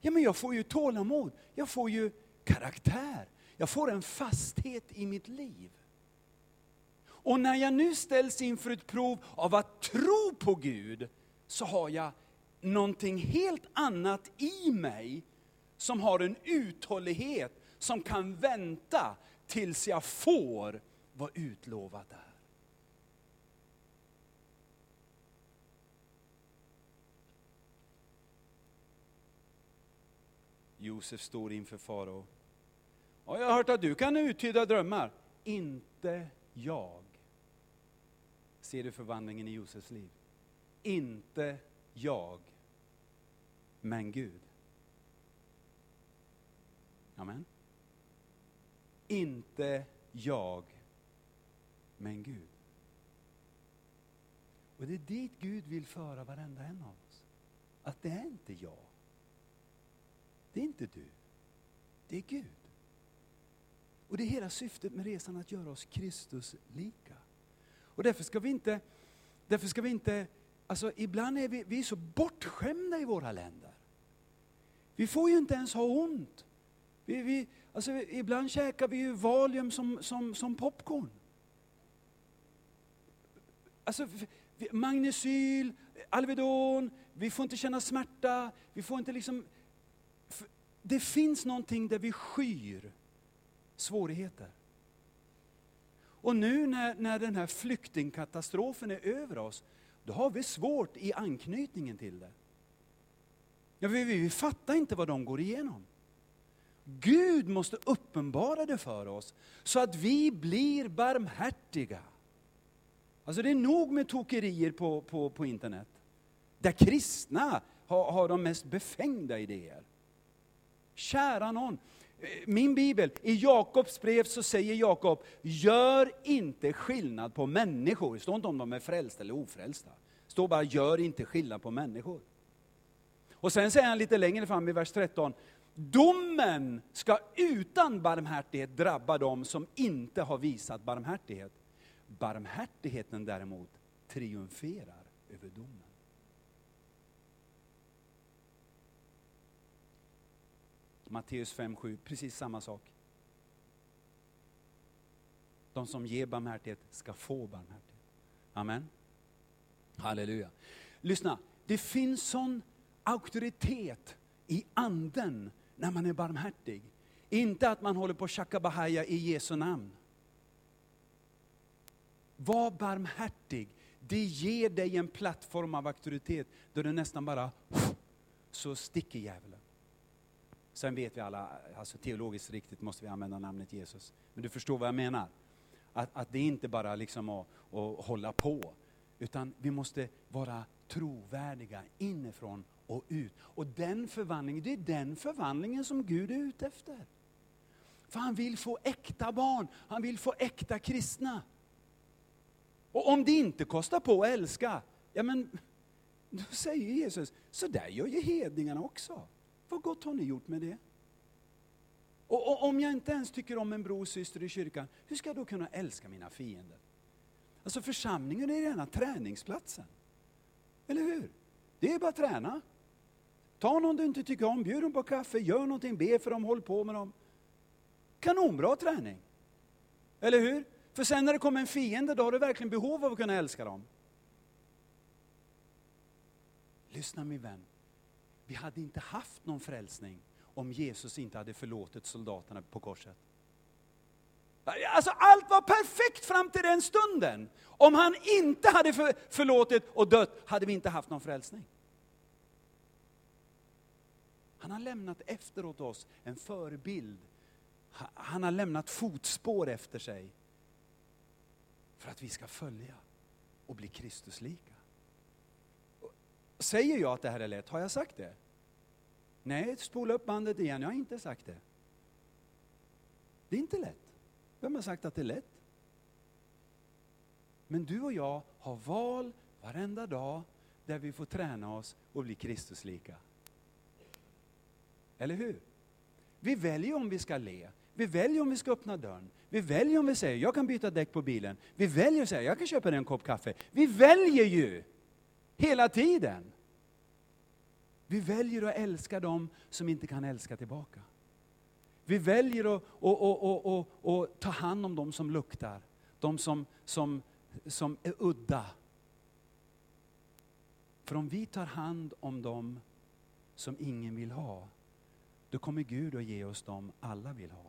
Ja, men jag får ju tålamod, jag får ju karaktär, jag får en fasthet i mitt liv. Och när jag nu ställs inför ett prov av att tro på Gud, så har jag någonting helt annat i mig, som har en uthållighet, som kan vänta tills jag får vad utlovat är. Josef står inför farao. Ja, jag har hört att du kan uttyda drömmar. Inte jag. Ser du förvandlingen i Josefs liv? Inte jag, men Gud. Amen. Inte jag, men Gud. Och det är dit Gud vill föra varenda en av oss. Att det är inte jag. Det är inte du. Det är Gud. Och det är hela syftet med resan att göra oss Kristus lika. Och därför ska vi inte, därför ska vi inte, alltså ibland är vi, vi är så bortskämda i våra länder. Vi får ju inte ens ha ont. Vi, vi, alltså ibland käkar vi ju Valium som, som, som popcorn. Alltså, magnesyl, Alvedon, vi får inte känna smärta, vi får inte liksom... Det finns någonting där vi skyr svårigheter. Och nu när, när den här flyktingkatastrofen är över oss, då har vi svårt i anknytningen till det. Ja, vi, vi, vi fattar inte vad de går igenom. Gud måste uppenbara det för oss, så att vi blir barmhärtiga. Alltså det är nog med tokerier på, på, på internet, där kristna har, har de mest befängda idéer. Kära någon, min bibel, i Jakobs brev så säger Jakob, gör inte skillnad på människor. Det står inte om de är frälsta eller ofrälsta. Det står bara, gör inte skillnad på människor. Och sen säger han lite längre fram i vers 13, domen ska utan barmhärtighet drabba dem som inte har visat barmhärtighet. Barmhärtigheten däremot triumferar över domen. Matteus 5.7, precis samma sak. De som ger barmhärtighet ska få barmhärtighet. Amen. Halleluja. Lyssna, det finns sån auktoritet i anden när man är barmhärtig. Inte att man håller på att shakabahaja i Jesu namn. Var barmhärtig. Det ger dig en plattform av auktoritet då det nästan bara så sticker djävulen. Sen vet vi alla, alltså teologiskt riktigt måste vi använda namnet Jesus. Men du förstår vad jag menar? Att, att det är inte bara liksom att, att hålla på, utan vi måste vara trovärdiga inifrån och ut. Och den förvandlingen, det är den förvandlingen som Gud är ute efter. För han vill få äkta barn, han vill få äkta kristna. Och om det inte kostar på att älska, ja men, då säger Jesus, så där gör ju hedningarna också. Vad gott har ni gjort med det? Och, och, om jag inte ens tycker om en bror och syster i kyrkan, hur ska jag då kunna älska mina fiender? Alltså församlingen är rena träningsplatsen. Eller hur? Det är bara att träna. Ta någon du inte tycker om, bjud dem på kaffe, gör någonting, be för dem, håll på med dem. Kanonbra träning. Eller hur? För sen när det kommer en fiende, då har du verkligen behov av att kunna älska dem. Lyssna min vän, vi hade inte haft någon frälsning om Jesus inte hade förlåtit soldaterna på korset. Alltså allt var perfekt fram till den stunden. Om han inte hade förlåtit och dött hade vi inte haft någon frälsning. Han har lämnat efteråt oss en förebild. Han har lämnat fotspår efter sig. För att vi ska följa och bli Kristuslika. Säger jag att det här är lätt? Har jag sagt det? Nej, spola upp bandet igen. Jag har inte sagt det. Det är inte lätt. Vem har sagt att det är lätt? Men du och jag har val varenda dag där vi får träna oss och bli Kristuslika. Eller hur? Vi väljer om vi ska le. Vi väljer om vi ska öppna dörren. Vi väljer om vi säger, jag kan byta däck på bilen. Vi väljer att säga, jag kan köpa dig en kopp kaffe. Vi väljer ju! Hela tiden. Vi väljer att älska dem som inte kan älska tillbaka. Vi väljer att, att, att, att ta hand om dem som luktar, de som, som, som är udda. För om vi tar hand om dem som ingen vill ha, då kommer Gud att ge oss dem alla vill ha.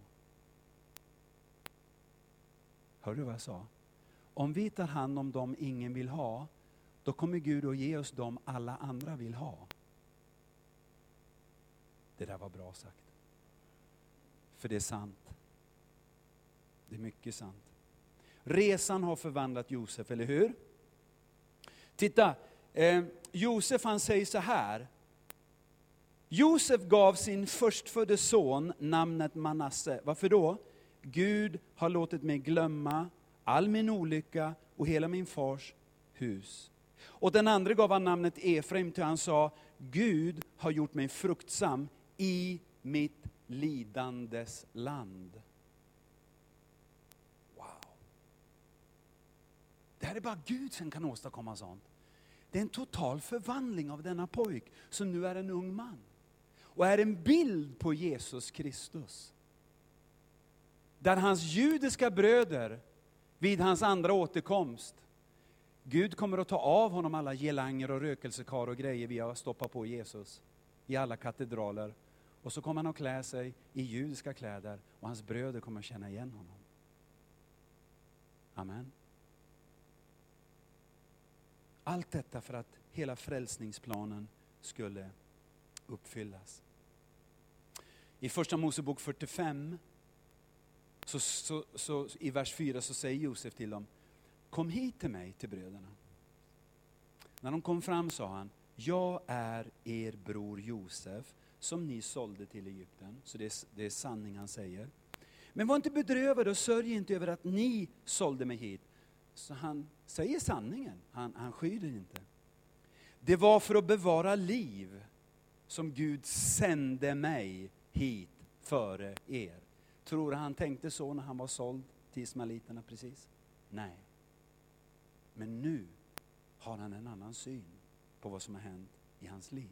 Hör du vad jag sa? Om vi tar hand om dem ingen vill ha, då kommer Gud att ge oss dem alla andra vill ha. Det där var bra sagt. För det är sant. Det är mycket sant. Resan har förvandlat Josef, eller hur? Titta, eh, Josef han säger så här. Josef gav sin förstfödde son namnet Manasse. Varför då? Gud har låtit mig glömma all min olycka och hela min fars hus. Och den andra gav han namnet Efraim till han sa, Gud har gjort mig fruktsam i mitt lidandes land. Wow. Det här är bara Gud som kan åstadkomma sånt. Det är en total förvandling av denna pojk som nu är en ung man. Och är en bild på Jesus Kristus. Där hans judiska bröder vid hans andra återkomst, Gud kommer att ta av honom alla gelanger och rökelsekar och grejer vi har stoppat på Jesus i alla katedraler och så kommer han att klä sig i judiska kläder och hans bröder kommer att känna igen honom. Amen. Allt detta för att hela frälsningsplanen skulle uppfyllas. I första Mosebok 45, så, så, så, i vers 4 så säger Josef till dem, kom hit till mig, till bröderna. När de kom fram sa han, jag är er bror Josef som ni sålde till Egypten. Så det är, det är sanning han säger. Men var inte bedrövade och sörj inte över att ni sålde mig hit. Så han säger sanningen, han, han skyr inte. Det var för att bevara liv som Gud sände mig hit före er. Tror du han tänkte så när han var såld till ismaeliterna precis? Nej. Men nu har han en annan syn på vad som har hänt i hans liv.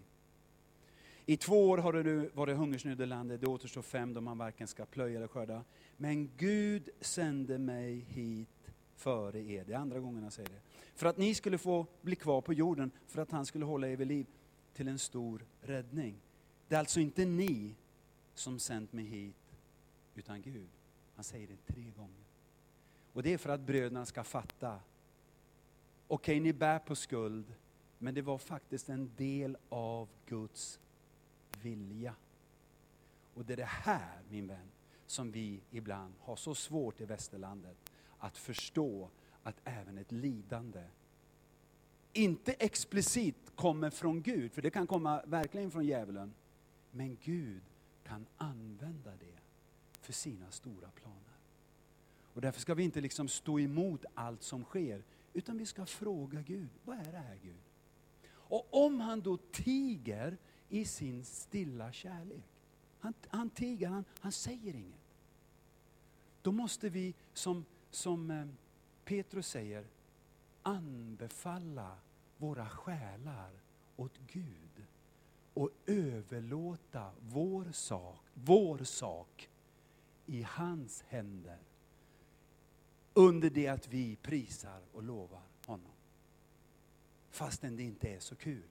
I två år har det nu varit hungersnöd i landet, det återstår fem då man varken ska plöja eller skörda. Men Gud sände mig hit före er. Det är andra gången han säger det. För att ni skulle få bli kvar på jorden, för att han skulle hålla er vid liv till en stor räddning. Det är alltså inte ni som sänt mig hit, utan Gud. Han säger det tre gånger. Och det är för att bröderna ska fatta. Okej, okay, ni bär på skuld, men det var faktiskt en del av Guds vilja. Och det är det här, min vän, som vi ibland har så svårt i västerlandet att förstå att även ett lidande inte explicit kommer från Gud, för det kan komma verkligen från djävulen. Men Gud kan använda det för sina stora planer. Och därför ska vi inte liksom stå emot allt som sker, utan vi ska fråga Gud, vad är det här Gud? Och om han då tiger i sin stilla kärlek. Han, han tiger, han, han säger inget. Då måste vi, som, som eh, Petrus säger, anbefalla våra själar åt Gud och överlåta vår sak, vår sak i hans händer under det att vi prisar och lovar honom. Fastän det inte är så kul.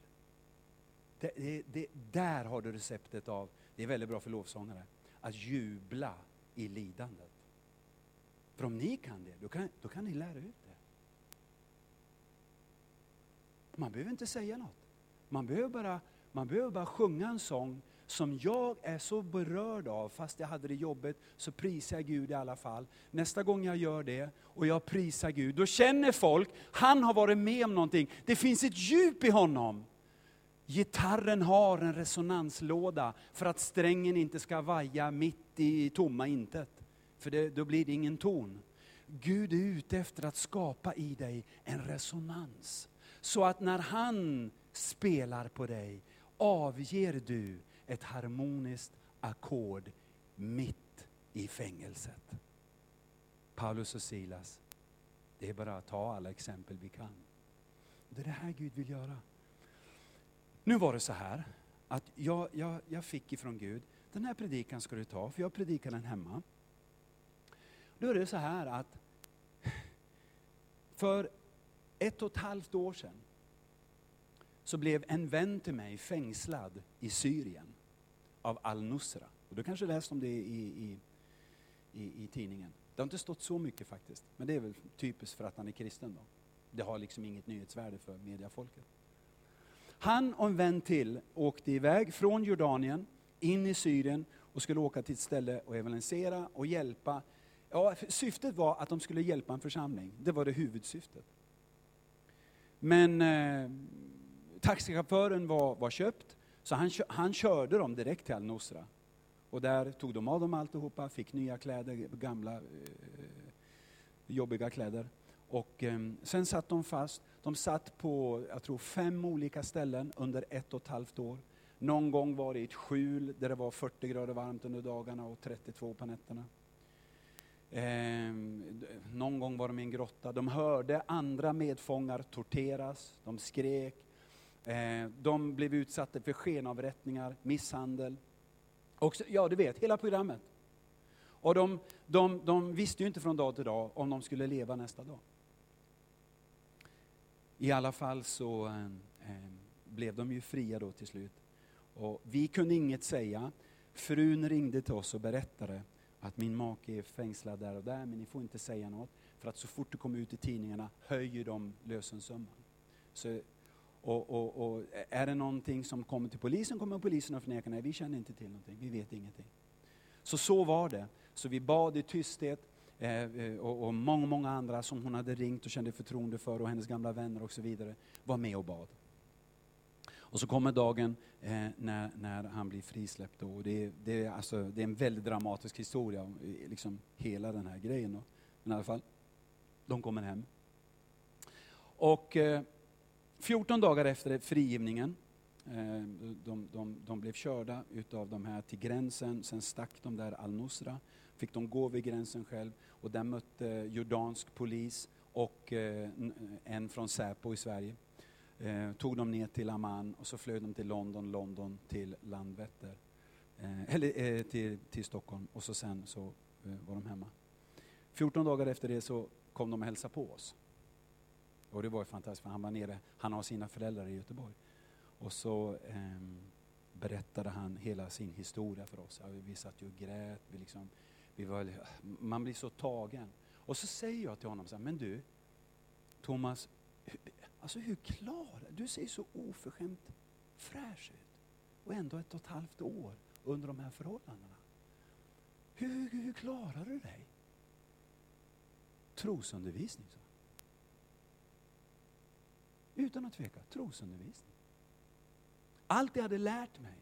Det, det, det, där har du receptet av, det är väldigt bra för lovsångare, att jubla i lidandet. För om ni kan det, då kan, då kan ni lära ut det. Man behöver inte säga något. Man behöver bara, man behöver bara sjunga en sång som jag är så berörd av, fast jag hade det jobbet, så prisar jag Gud i alla fall. Nästa gång jag gör det, och jag prisar Gud, då känner folk, han har varit med om någonting. Det finns ett djup i honom. Gitarren har en resonanslåda för att strängen inte ska vaja mitt i tomma intet. För det, då blir det ingen ton. Gud är ute efter att skapa i dig en resonans. Så att när han spelar på dig avger du ett harmoniskt ackord mitt i fängelset. Paulus och Silas, det är bara att ta alla exempel vi kan. Det är det här Gud vill göra. Nu var det så här att jag, jag, jag fick ifrån Gud, den här predikan ska du ta, för jag predikar den hemma. Då är det så här att för ett och ett halvt år sedan så blev en vän till mig fängslad i Syrien av al-Nusra. Och du kanske läst om det i, i, i, i, tidningen. Det har inte stått så mycket faktiskt, men det är väl typiskt för att han är kristen. Då. Det har liksom inget nyhetsvärde för mediafolket. Han och en vän till åkte iväg från Jordanien in i Syrien och skulle åka till ett ställe och evangelisera och hjälpa. Ja, syftet var att de skulle hjälpa en församling. Det var det huvudsyftet. Men eh, taxichauffören var, var köpt, så han, han körde dem direkt till Al-Nusra. Och där tog de av dem alltihopa, fick nya kläder, gamla eh, jobbiga kläder. Och eh, sen satt de fast. De satt på, jag tror fem olika ställen under ett och ett halvt år. Någon gång var det i ett skjul där det var 40 grader varmt under dagarna och 32 på nätterna. Eh, någon gång var de i en grotta. De hörde andra medfångar torteras, de skrek. Eh, de blev utsatta för skenavrättningar, misshandel. Och, ja, du vet, hela programmet. Och de, de, de visste ju inte från dag till dag om de skulle leva nästa dag. I alla fall så eh, blev de ju fria då till slut. Och vi kunde inget säga. Frun ringde till oss och berättade att min make är fängslad där och där, men ni får inte säga något. För att så fort det kommer ut i tidningarna höjer de lösensumman. Så, och, och, och, är det någonting som kommer till polisen kommer polisen att förneka, nej vi känner inte till någonting, vi vet ingenting. Så så var det. Så vi bad i tysthet, Eh, eh, och, och många, många andra som hon hade ringt och kände förtroende för och hennes gamla vänner och så vidare var med och bad. Och så kommer dagen eh, när, när han blir frisläppt. Och det, det, alltså, det är en väldigt dramatisk historia, eh, liksom hela den här grejen. Då. Men i alla fall, de kommer hem. Och eh, 14 dagar efter frigivningen, eh, de, de, de, blev körda utav de här till gränsen, sen stack de där al-Nusra fick de gå vid gränsen själv och där mötte jordansk polis och eh, en från Säpo i Sverige. Eh, tog dem ner till Amman och så flög de till London, London till Landvetter. Eh, eller eh, till, till Stockholm och så sen så eh, var de hemma. 14 dagar efter det så kom de och hälsade på oss. Och det var fantastiskt för han var nere, han har sina föräldrar i Göteborg. Och så eh, berättade han hela sin historia för oss. Vi satt ju och grät, vi liksom vi var, man blir så tagen. Och så säger jag till honom, så här, men du, Thomas, alltså hur klarar du? ser så oförskämt fräsch ut. Och ändå ett och ett halvt år under de här förhållandena. Hur, hur, hur klarar du dig? Trosundervisning, så. Utan att tveka, trosundervisning. Allt jag hade lärt mig,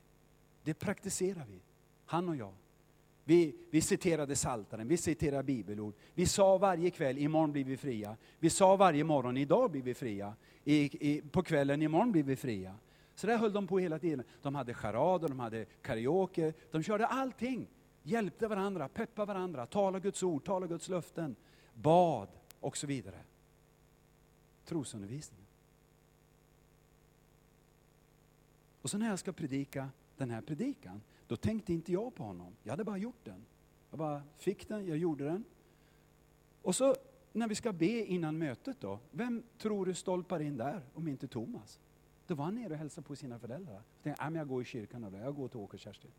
det praktiserar vi, han och jag. Vi, vi citerade Saltaren, vi citerade bibelord. Vi sa varje kväll, imorgon blir vi fria. Vi sa varje morgon, idag blir vi fria. I, i, på kvällen, imorgon blir vi fria. Så där höll de på hela tiden. De hade charader, de hade karaoke, de körde allting. Hjälpte varandra, peppade varandra, talade Guds ord, talade Guds löften, bad och så vidare. Trosundervisningen. Och så när jag ska predika den här predikan, då tänkte inte jag på honom. Jag hade bara gjort den. Jag bara fick den, jag gjorde den. Och så när vi ska be innan mötet då, vem tror du stolpar in där om inte Thomas? Då var han nere och hälsade på sina föräldrar. Jag tänkte, jag går i kyrkan och jag går till Åke och Kerstin.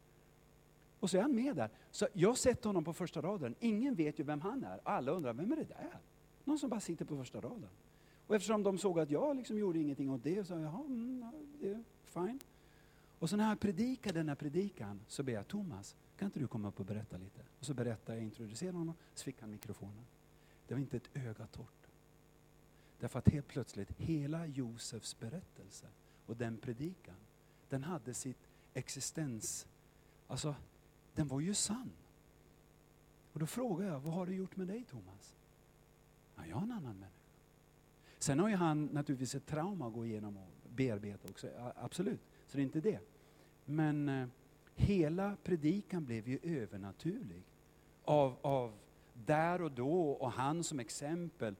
Och så är han med där. Så jag har sett honom på första raden. Ingen vet ju vem han är. Alla undrar, vem är det där? Någon som bara sitter på första raden. Och eftersom de såg att jag liksom gjorde ingenting åt det, så sa jag, jaha, mm, det är fine. Och så när jag predikar den här predikan så ber jag Thomas, kan inte du komma upp och berätta lite? Och så berättar jag, introducerar honom, så fick han mikrofonen. Det var inte ett öga torrt. Därför att helt plötsligt, hela Josefs berättelse och den predikan, den hade sitt existens, alltså den var ju sann. Och då frågar jag, vad har det gjort med dig Thomas? Ja, jag är en annan människa. Sen har ju han naturligtvis ett trauma att gå igenom och bearbeta också, absolut. Så det är inte det. Men eh, hela predikan blev ju övernaturlig. Av, av där och då och han som exempel.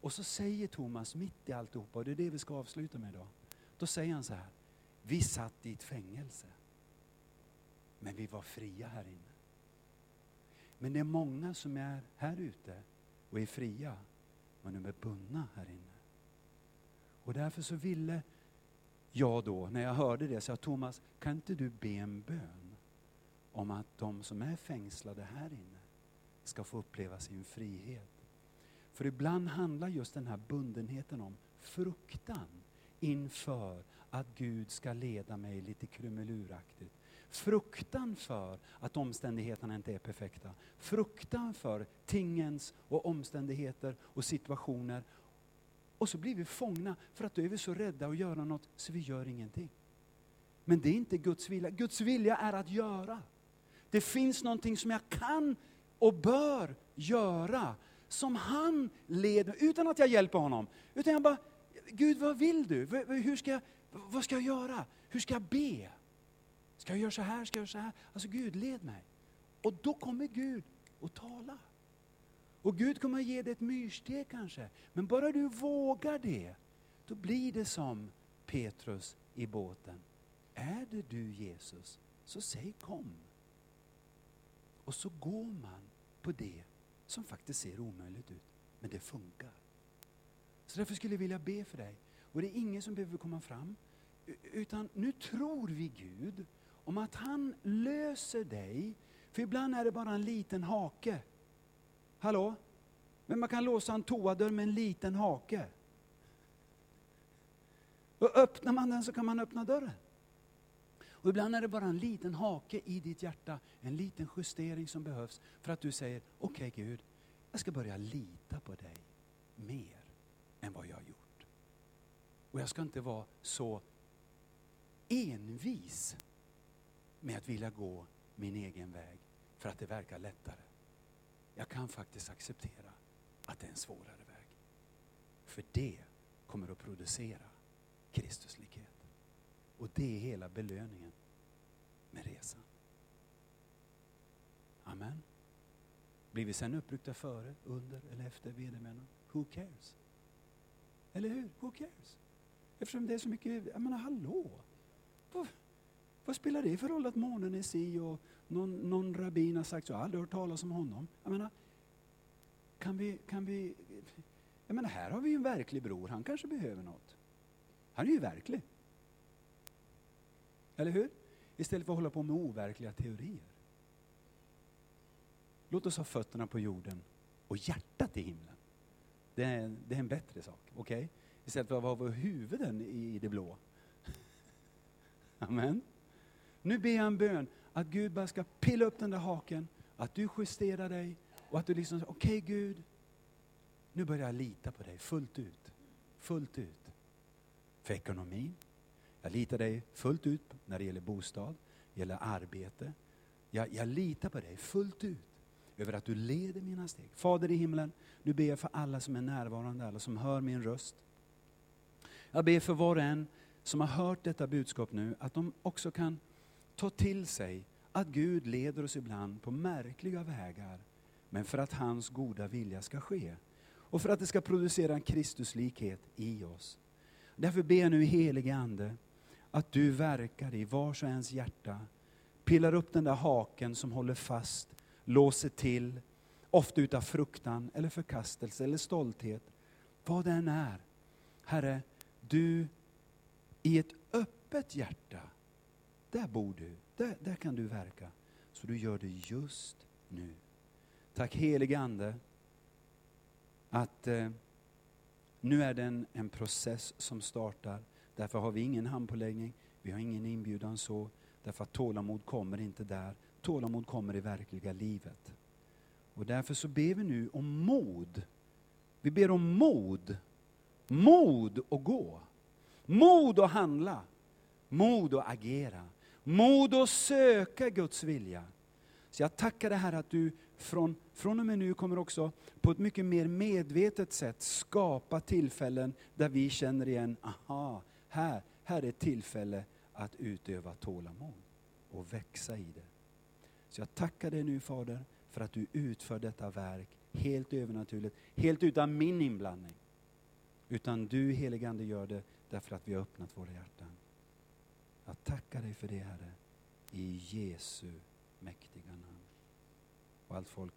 Och så säger Thomas mitt i alltihopa, och det är det vi ska avsluta med idag. Då säger han så här, vi satt i ett fängelse. Men vi var fria här inne. Men det är många som är här ute och är fria, men de är bundna här inne. Och därför så ville jag då, när jag hörde det, sa Thomas, kan inte du be en bön om att de som är fängslade här inne ska få uppleva sin frihet? För ibland handlar just den här bundenheten om fruktan inför att Gud ska leda mig lite krumeluraktigt. Fruktan för att omständigheterna inte är perfekta. Fruktan för tingens och omständigheter och situationer och så blir vi fångna för att då är vi så rädda att göra något så vi gör ingenting. Men det är inte Guds vilja. Guds vilja är att göra. Det finns någonting som jag kan och bör göra som han leder, utan att jag hjälper honom. Utan jag bara, Gud vad vill du? Hur ska jag, vad ska jag göra? Hur ska jag be? Ska jag göra så här? Ska jag göra så här? Alltså Gud, led mig. Och då kommer Gud och talar. Och Gud kommer att ge dig ett myrsteg kanske. Men bara du vågar det, då blir det som Petrus i båten. Är det du Jesus, så säg kom. Och så går man på det som faktiskt ser omöjligt ut. Men det funkar. Så därför skulle jag vilja be för dig. Och det är ingen som behöver komma fram. Utan nu tror vi Gud om att han löser dig. För ibland är det bara en liten hake Hallå? Men man kan låsa en toadörr med en liten hake. Och öppnar man den så kan man öppna dörren. Och ibland är det bara en liten hake i ditt hjärta, en liten justering som behövs för att du säger, okej okay, Gud, jag ska börja lita på dig mer än vad jag har gjort. Och jag ska inte vara så envis med att vilja gå min egen väg för att det verkar lättare jag kan faktiskt acceptera att det är en svårare väg. För det kommer att producera Kristuslikhet. Och det är hela belöningen med resan. Amen. Blir vi sen uppryckta före, under eller efter vedermännen? Who cares? Eller hur? Who cares? Eftersom det är så mycket, jag menar hallå! Vad, vad spelar det för roll att månen är si och någon, någon rabbin har sagt så, jag har aldrig hört talas om honom. Jag menar, kan vi, kan vi, jag menar, här har vi ju en verklig bror, han kanske behöver något. Han är ju verklig. Eller hur? Istället för att hålla på med overkliga teorier. Låt oss ha fötterna på jorden och hjärtat i himlen. Det är, det är en bättre sak. Okej? Okay? Istället för att vara huvuden i det blå. Amen. Nu ber jag en bön att Gud bara ska pilla upp den där haken, att du justerar dig och att du liksom, okej okay, Gud, nu börjar jag lita på dig fullt ut. Fullt ut. För ekonomin. Jag litar dig fullt ut när det gäller bostad, det gäller arbete. Jag, jag litar på dig fullt ut över att du leder mina steg. Fader i himlen, nu ber jag för alla som är närvarande, alla som hör min röst. Jag ber för var och en som har hört detta budskap nu, att de också kan ta till sig att Gud leder oss ibland på märkliga vägar, men för att hans goda vilja ska ske. Och för att det ska producera en Kristuslikhet i oss. Därför ber jag nu helige Ande, att du verkar i vars och ens hjärta. Pillar upp den där haken som håller fast, låser till, ofta utav fruktan eller förkastelse eller stolthet. Vad det än är. Herre, du i ett öppet hjärta, där bor du, där, där kan du verka. Så du gör det just nu. Tack helige Ande att eh, nu är det en, en process som startar. Därför har vi ingen handpåläggning, vi har ingen inbjudan så. Därför att tålamod kommer inte där. Tålamod kommer i verkliga livet. Och därför så ber vi nu om mod. Vi ber om mod. Mod att gå. Mod att handla. Mod att agera. Mod att söka Guds vilja. Så jag tackar dig Herre att du från, från och med nu kommer också på ett mycket mer medvetet sätt skapa tillfällen där vi känner igen, aha, här, här är ett tillfälle att utöva tålamod och växa i det. Så jag tackar dig nu Fader för att du utför detta verk helt övernaturligt, helt utan min inblandning. Utan du heligande gör det därför att vi har öppnat våra hjärtan. Jag tackar dig för det Herre, i Jesu mäktiga namn. Och allt folk